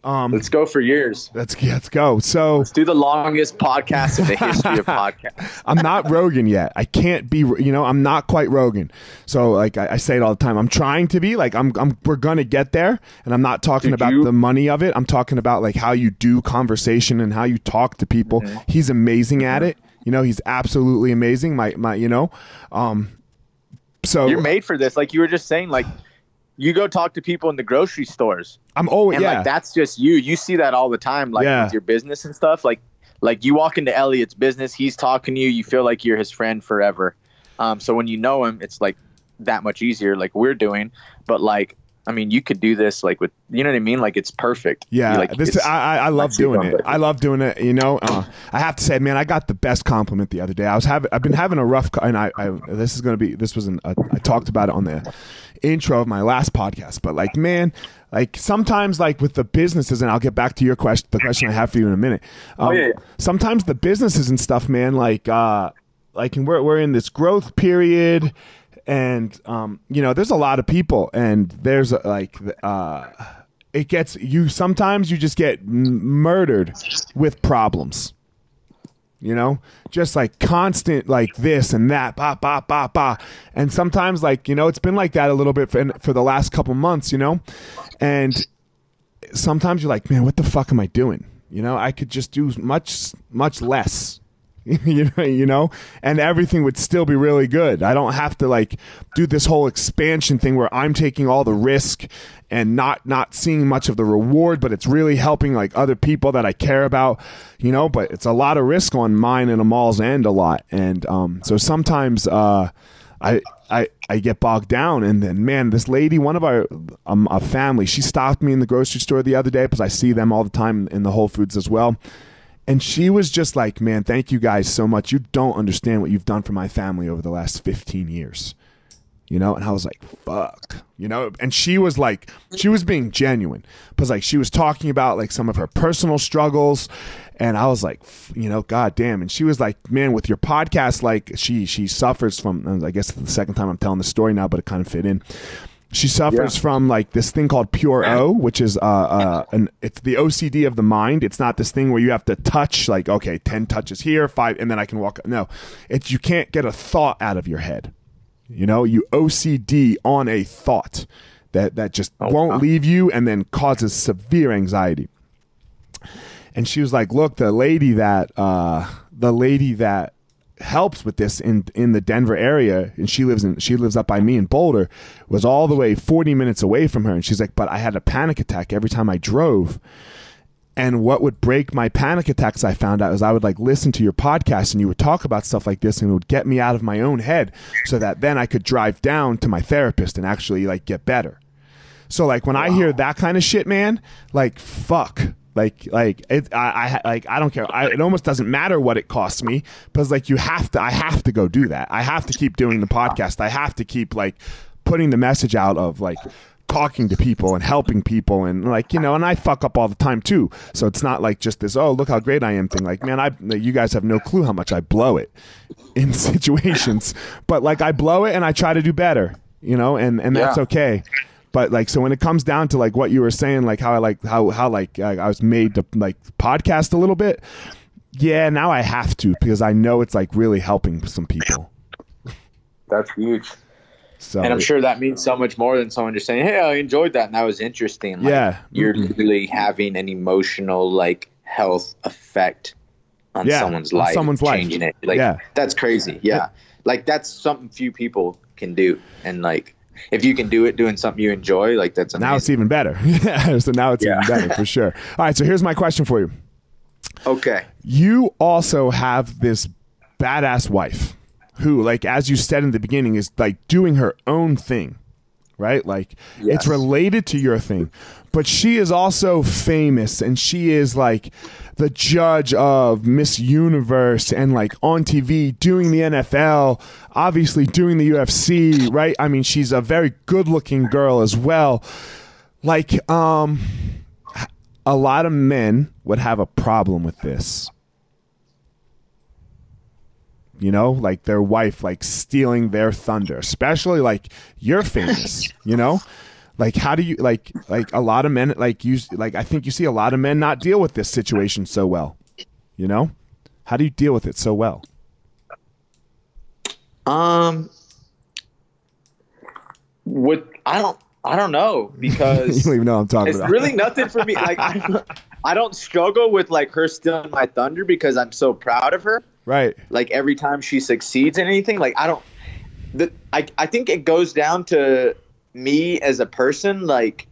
Um, Let's go for years. let's let's go. So Let's do the longest podcast in the history of podcasts. I'm not Rogan yet. I can't be. You know, I'm not quite Rogan. So like I, I say it all the time. I'm trying to be. Like I'm. I'm. We're gonna get there. And I'm not talking Dude, about you- the money of it. I'm talking about like how you do conversation and how you talk to people. Mm-hmm. He's amazing at it. You know, he's absolutely amazing. My my. You know, um. So You're made for this. Like you were just saying, like you go talk to people in the grocery stores. I'm always and yeah. like that's just you you see that all the time like Yeah. with your business and stuff like like you walk into elliot's business he's talking to you you feel like you're his friend forever um so when you know him it's like that much easier like we're doing but like i mean you could do this like with you know what i mean like it's perfect Yeah, like this I, I I love doing it. perfect. I love doing it. You know, uh, I have to say, man, I got the best compliment the other day. I was having, I've been having a rough, and I, I this is gonna be, this was an, uh, I talked about it on the intro of my last podcast. But like, man, like sometimes, like with the businesses, and I'll get back to your question, the question I have for you in a minute. Um, Oh, yeah, yeah. Sometimes the businesses and stuff, man, like, uh, like and we're we're in this growth period. And um, you know, there's a lot of people, and there's uh, like uh, it gets you sometimes you just get murdered with problems. You know? Just like constant like this and that ba ba ba ba. And sometimes like you know it's been like that a little bit for, for the last couple months you know? And sometimes you're like man what the fuck am i doing? You know? I could just do much much less you know, and everything would still be really good. I don't have to like do this whole expansion thing where I'm taking all the risk and not not seeing much of the reward, but it's really helping like other people that I care about, you know. But it's a lot of risk on mine and Amal's end a lot, and um, so sometimes uh, I. I, I get bogged down and then man this lady one of our um, a family she stopped me in the grocery store the other day because I see them all the time in the Whole Foods as well and she was just like, man, thank you guys so much. You don't understand what you've done for my family over the last 15 years. You know, and I was like, fuck. You know, and she was like, she was being genuine. Because like she was talking about like some of her personal struggles. And I was like, you know, god damn. And she was like, man, with your podcast, like she she suffers from I guess the second time I'm telling the story now, but it kind of fit in she suffers Yeah. from like this thing called pure O, which is uh, uh an it's the OCD of the mind. It's not this thing where you have to touch like okay, ten touches here, five, and then I can walk. No, it's you can't get a thought out of your head. You know, you OCD on a thought. that that just Oh, won't wow. leave you and then causes severe anxiety. And she was like, "Look, the lady that uh, the lady that helps with this in in the Denver area, and she lives in she lives up by me in Boulder, was all the way 40 minutes away from her, and she's like, but I had a panic attack every time I drove." And what would break my panic attacks, I found out, is I would like listen to your podcast and you would talk about stuff like this and it would get me out of my own head so that then I could drive down to my therapist and actually like get better. So like when I hear that kind of shit, man, like fuck. Like like it, I, I like I don't care. I, it almost doesn't matter what it costs me because like you have to. I have to go do that. I have to keep doing the podcast. I have to keep like putting the message out of like talking to people and helping people and like you know and I fuck up all the time too. So it's not like just this oh look how great I am thing. Like man, I you guys have no clue how much I blow it in situations. but like I blow it and I try to do better. You know, and and that's Yeah. okay but like so when it comes down to like what you were saying like how i like how how like i, I was made to like podcast a little bit yeah now i have to because i know it's like really helping some people That's huge. so And I'm sure that means so much more than someone just saying, "Hey, I enjoyed that and that was interesting." Like, Yeah. you're mm-hmm. really having an emotional like health effect on Yeah, someone's on life, someone's life. changing it. Like Yeah. that's crazy. Yeah. like that's something few people can do, and like if you can do it doing something you enjoy, like that's amazing. now it's even better yeah so now it's Yeah. even better for sure all right so here's my question for you okay. you also have this badass wife who like as you said in the beginning is like doing her own thing right like Yes. it's related to your thing but she is also famous and she is like the judge of miss universe and like on tv doing the nfl obviously doing the ufc right? I mean she's a very good looking girl as well. Like um a lot of men would have a problem with this. You know like their wife like stealing their thunder especially like you're famous you know like how do you like like a lot of men like you like i think you see a lot of men not deal with this situation so well you know how do you deal with it so well Um, what I don't I don't know because you don't even know what i'm talking about. it's about really nothing for me. Like I, don't- I don't struggle with like her stealing my thunder because I'm so proud of her. right Like every time she succeeds in anything, like I don't. The I I think it goes down to me as a person. Like,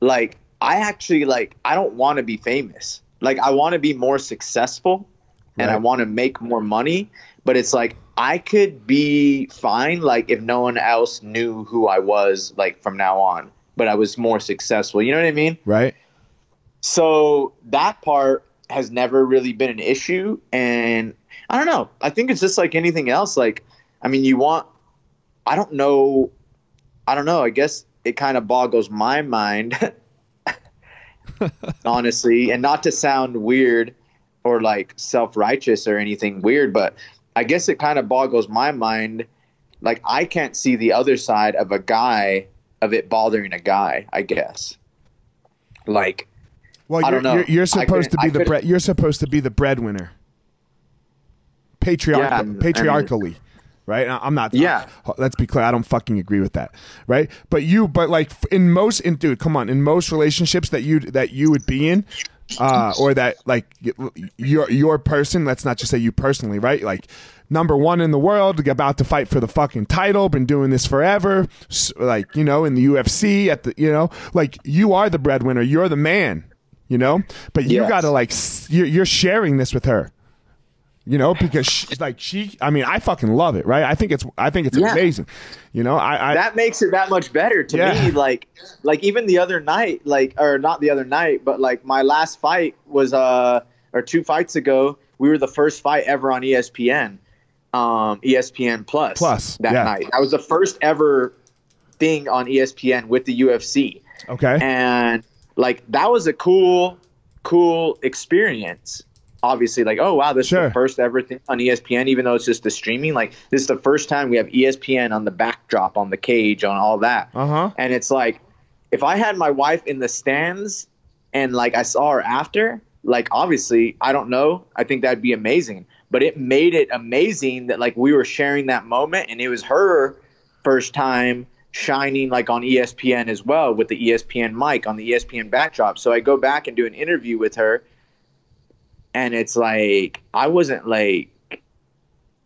like I actually like I don't want to be famous. Like I want to be more successful, and I want to make more money. But it's like I could be fine. Like if no one else knew who I was, like from now on. But I was more successful. You know what I mean? right So that part has never really been an issue. And I don't know. I think it's just like anything else. Like, I mean, you want, I don't know. I don't know. I guess it kind of boggles my mind, honestly. And not to sound weird or like self righteous or anything weird, but I guess it kind of boggles my mind. Like, I can't see the other side of a guy, of it bothering a guy, I guess. Like, well I you're, don't know. you're, you're supposed to be the couldn't- bre- you're supposed to be the breadwinner patriarchal Yeah, and- patriarchally right? I- i'm not Yeah. let's be clear i don't fucking agree with that right? But you but like in most in dude come on in most relationships that you that you would be in uh or that like your your person let's not just say you personally right? Like number one in the world about to fight for the fucking title been doing this forever like you know in the ufc at the you know? Like you are the breadwinner you're the man you know? But you Yes. gotta like you're, you're sharing this with her you know because she, like she i mean i fucking love it right i think it's i think it's Yeah. amazing you know i, I that makes it that much better to Yeah. me like like even the other night like or not the other night but like my last fight was uh or two fights ago we were the first fight ever on espn um espn plus Plus, that yeah. night that was the first ever thing on espn with the ufc okay and like that was a cool cool experience obviously like oh wow this is Sure. the first ever thing on espn even though it's just the streaming like this is the first time we have espn on the backdrop on the cage on all that uh-huh and it's like if i had my wife in the stands and like i saw her after like obviously i don't know i think that'd be amazing but it made it amazing that like we were sharing that moment and it was her first time shining like on ESPN as well with the ESPN mic on the ESPN backdrop. So I go back and do an interview with her and it's like I wasn't like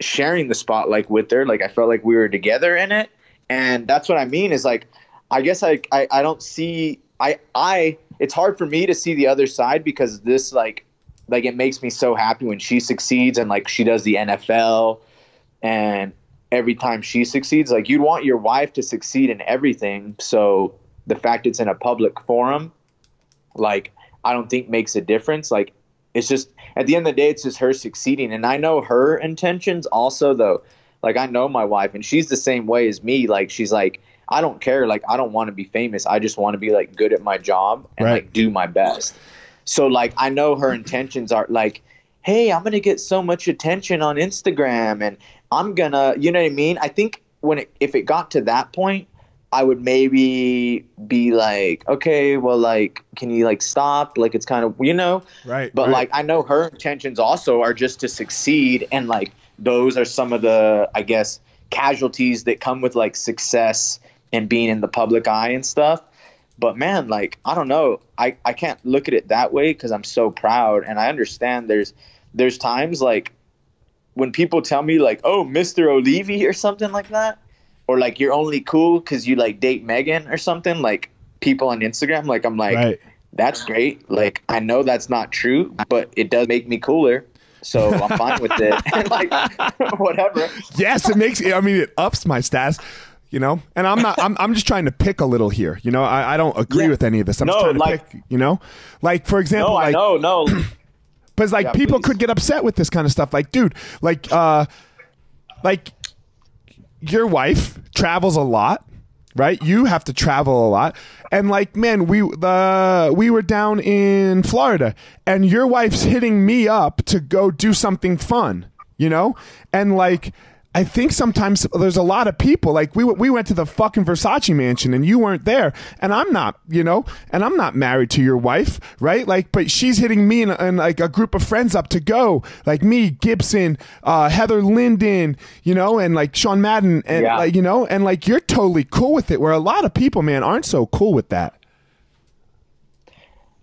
sharing the spotlight with her. Like I felt like we were together in it. And that's what I mean is like I guess I I, I don't see I I it's hard for me to see the other side because this like like it makes me so happy when she succeeds and like she does the NFL and every time she succeeds like you'd want your wife to succeed in everything so the fact it's in a public forum like I don't think makes a difference like it's just at the end of the day it's just her succeeding. And I know her intentions also though. Like I know my wife and she's the same way as me. Like she's like I don't care. Like I don't want to be famous. I just want to be like good at my job and Right. like do my best. So like I know her intentions are like, hey, I'm gonna get so much attention on Instagram and I'm gonna you know what I mean? I think when it, if it got to that point, I would maybe be like, okay, well like can you like stop? Like it's kind of you know? Right. But right. like I know her intentions also are just to succeed and like those are some of the I guess casualties that come with like success and being in the public eye and stuff. But man, like I don't know. I, I can't look at it that way because I'm so proud and I understand there's there's times like when people tell me like, oh, Mr. Olivi or something like that, or like you're only cool because you like date Megan or something, like people on Instagram, like I'm like, right. that's great. Like I know that's not true, but it does make me cooler. So I'm fine with it. And like whatever. Yes, it makes. I mean, it ups my stats. You know, and I'm not. I'm. I'm just trying to pick a little here. You know, I, I don't agree Yeah. with any of this. I'm just No, trying to like- pick. You know, like for example, No, like I know, no. Because like Yeah, people please. could get upset with this kind of stuff. Like, dude, like uh like your wife travels a lot, right? You have to travel a lot. And like, man, we the we were down in Florida and your wife's hitting me up to go do something fun, you know? And like I think sometimes there's a lot of people like we we went to the fucking Versace mansion and you weren't there. And I'm not you know and I'm not married to your wife right? Like but she's hitting me and, and like a group of friends up to go. Like me Gibson uh, Heather Linden you know and like Sean Madden and Yeah. like you know and like you're totally cool with it. Where a lot of people man aren't so cool with that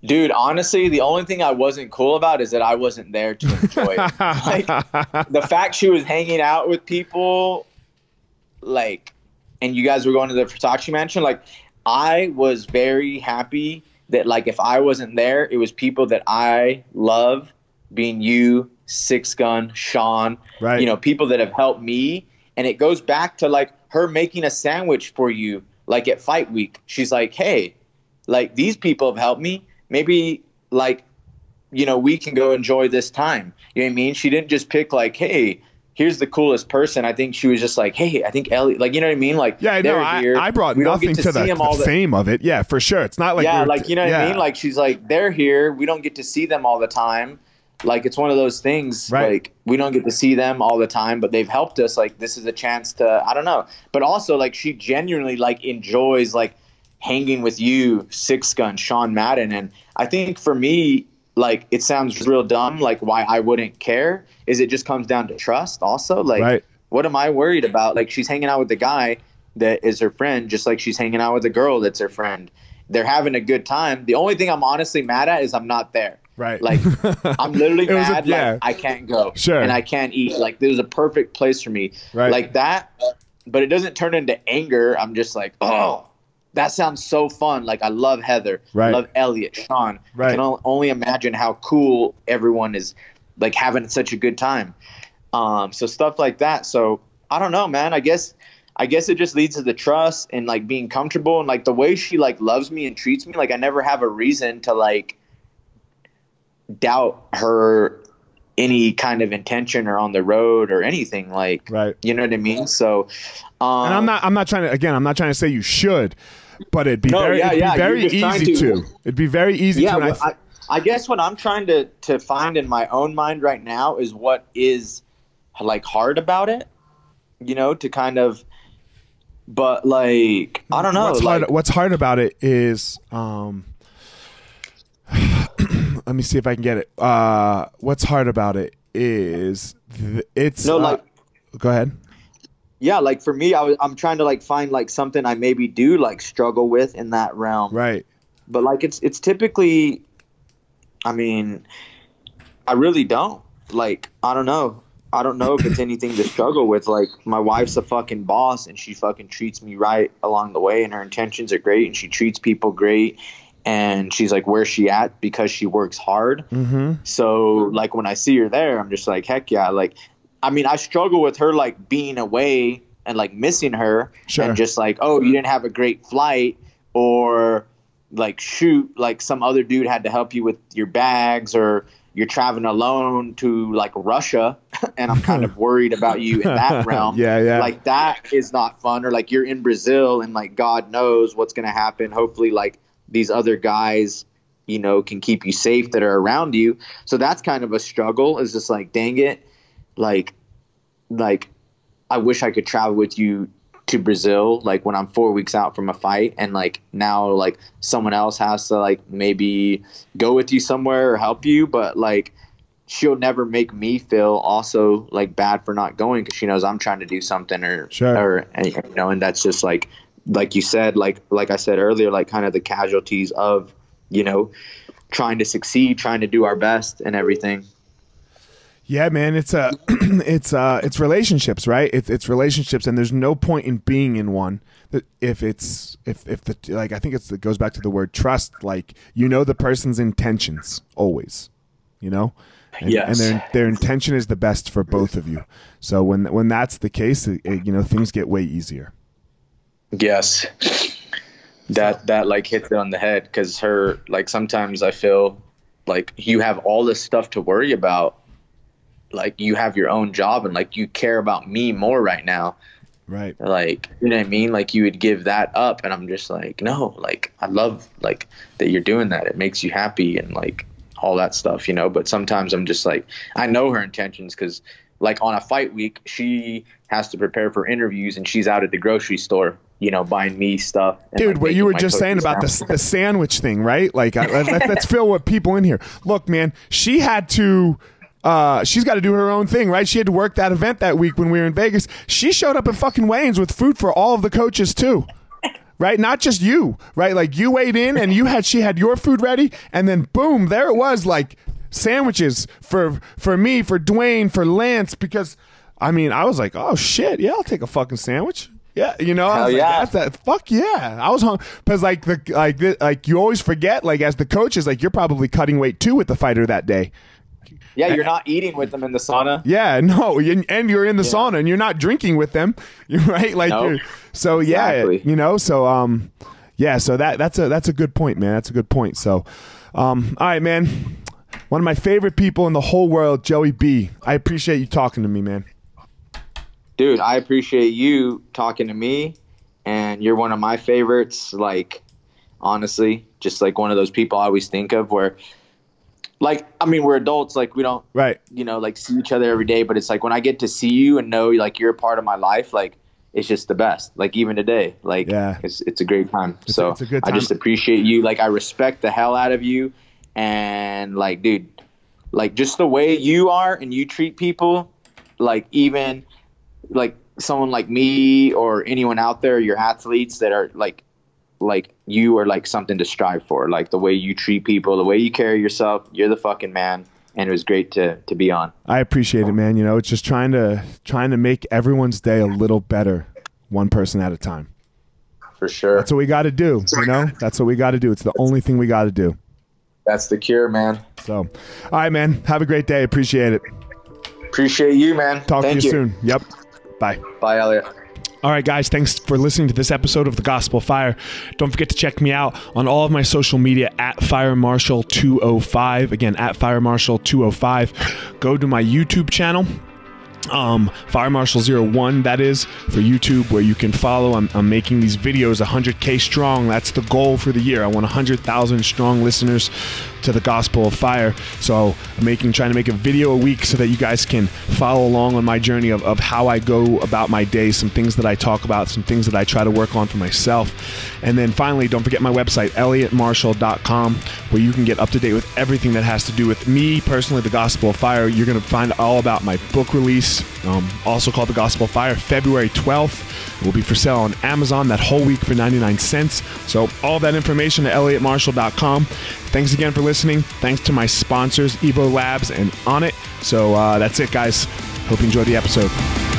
Dude, honestly, the only thing I wasn't cool about is that I wasn't there to enjoy it. like the fact she was hanging out with people, like, and you guys were going to the Versace mansion. Like, I was very happy that, like, if I wasn't there, it was people that I love, being you, Six Gun, Sean, Right. you know, people that have helped me. And it goes back to like her making a sandwich for you, like at Fight Week. She's like, hey, like these people have helped me. Maybe like, you know, we can go enjoy this time. You know what I mean? She didn't just pick like, hey, here's the coolest person. I think she was just like, hey, I think Ellie, like, you know what I mean? Like, yeah no they're I, here. I brought We nothing get to, the, see 'em all the fame of it yeah for sure it's not like yeah, like you know what yeah. I mean? Like she's like, they're here. We don't get to see them all the time. Like it's one of those things. Right. Like we don't get to see them all the time, but they've helped us. Like this is a chance to I don't know. But also like she genuinely like enjoys like hanging with you, Six Gun, Sean Madden, and I think for me, like it sounds real dumb. Like why I wouldn't care is it just comes down to trust. Also, like Right. what am I worried about? Like she's hanging out with the guy that is her friend, just like she's hanging out with the girl that's her friend. They're having a good time. The only thing I'm honestly mad at is I'm not there. Right. Like I'm literally It was a- mad. yeah. Like I can't go. Sure. And I can't eat. Like there's a perfect place for me. Right. Like that. But it doesn't turn into anger. I'm just like, oh, that sounds so fun. Like I love Heather. Right. I love Elliot, Sean. Right. I can only imagine how cool everyone is like having such a good time. Um, so stuff like that. So I don't know, man. I guess I guess it just leads to the trust and like being comfortable and like the way she like loves me and treats me. Like I never have a reason to like doubt her any kind of intention or on the road or anything like Right. you know what i mean so um and I'm not. I'm not trying to. Again, I'm not trying to say you should, but it'd be No, very. yeah, it'd yeah, very you're just trying easy to- to. It'd be very easy yeah to. and I th- I, I guess what i'm trying to to find in my own mind right now is what is like hard about it you know to kind of but like i don't know what's like, hard what's hard about it is um let me see if i can get it uh what's hard about it is th- it's No, uh, like- go ahead yeah, like for me, I was, I'm trying to like find like something I maybe do like struggle with in that realm. Right. But like it's it's typically, I mean, I really don't. Like I don't know. I don't know if it's anything to struggle with. Like my wife's a fucking boss, and she fucking treats me right along the way, and her intentions are great, and she treats people great. And she's like, where's she at? Because she works hard. Mm-hmm. So like when I see her there, I'm just like, heck yeah. Like, I mean, I struggle with her like being away and like missing her, Sure. and just like, oh, you didn't have a great flight, or like shoot, like some other dude had to help you with your bags, or you're traveling alone to like Russia, and I'm kind of worried about you in that realm. Yeah, yeah. Like that is not fun. Or like you're in Brazil, and like God knows what's gonna happen. Hopefully, like these other guys you know can keep you safe that are around you so that's kind of a struggle is just like dang it like like i wish i could travel with you to brazil like when i'm four weeks out from a fight and like now like someone else has to like maybe go with you somewhere or help you but like she'll never make me feel also like bad for not going because she knows i'm trying to do something or Sure. or you know and that's just like like you said like like i said earlier like kind of the casualties of you know trying to succeed trying to do our best and everything Yeah, man, it's a it's uh it's relationships, right? It's it's relationships, and there's no point in being in one if it's if if the like I think it's it goes back to the word trust. Like you know the person's intentions always, you know, and, Yes. and their their intention is the best for both of you. So when when that's the case, it, it- you know things get way easier. yes that that like hits it on the head because her like sometimes i feel like you have all this stuff to worry about like you have your own job and like you care about me more right now Right. like you know what i mean like you would give that up and i'm just like no like i love like that you're doing that it makes you happy and like all that stuff you know but sometimes i'm just like i know her intentions because like on a fight week she has to prepare for interviews and she's out at the grocery store you know buying me stuff and, Dude, like, what you were just saying about the, the sandwich thing, right? Like, I, let, let's fill with people in here. Look, man, she had to. Uh, she's got to do her own thing, right? She had to work that event that week when we were in Vegas. She showed up at fucking weigh-ins with food for all of the coaches too, right? Not just you, right? Like you weighed in and you had she had your food ready, and then boom, there it was, like sandwiches for for me, for Duane, for Lance, because I mean, I was like, oh shit, yeah, I'll take a fucking sandwich. Yeah, you know, I Hell was like, yeah. that's that. Fuck yeah, I was hungry because like the like the, like you always forget like as the coaches like you're probably cutting weight too with the fighter that day. Yeah you're not eating with them in the sauna Yeah, no, and you're in the sauna and you're not drinking with them, right. Like, so yeah, Exactly. you know, so um, yeah, so that that's a that's a good point, man. That's a good point. So, um, all right, man. One of my favorite people in the whole world, Joey B. I appreciate you talking to me, man. dude i appreciate you talking to me and you're one of my favorites like honestly just like one of those people i always think of where like i mean we're adults like we don't Right. you know like see each other every day but it's like when i get to see you and know like you're a part of my life like it's just the best like even today like Yeah. it's, it's a great time so it's a good i just appreciate you like i respect the hell out of you and like dude like just the way you are and you treat people like even like someone like me or anyone out there your athletes that are like like you are like something to strive for like the way you treat people the way you carry yourself you're the fucking man and it was great to to be on I appreciate it, man. You know, it's just trying to trying to make everyone's day a little better, one person at a time. for sure That's what we got to do. You know, that's what we got to do. It's the only thing we got to do. that's the cure man So, all right, man. Have a great day. Appreciate it. appreciate you man Talk Thank to you, soon. Yep. Bye. bye elliot All right, guys, thanks for listening to this episode of The Gospel Fire. Don't forget to check me out on all of my social media at Fire Marshal 205. Again, at Fire Marshal 205. Go to my YouTube channel. Um, Fire Marshal 01, that is, for YouTube, where you can follow. I'm, I'm making these videos 100K strong. That's the goal for the year. I want 100,000 strong listeners to the Gospel of Fire. So I'm making, trying to make a video a week so that you guys can follow along on my journey of, of how I go about my day, some things that I talk about, some things that I try to work on for myself. And then finally, don't forget my website, elliottmarshall.com, where you can get up to date with everything that has to do with me personally, the Gospel of Fire. You're going to find all about my book release um, also called The Gospel Fire, February 12th. It will be for sale on Amazon that whole week for 99 cents. So, all that information at elliottmarshall.com. Thanks again for listening. Thanks to my sponsors, Evo Labs and Onnit. So, uh, that's it, guys. Hope you enjoyed the episode.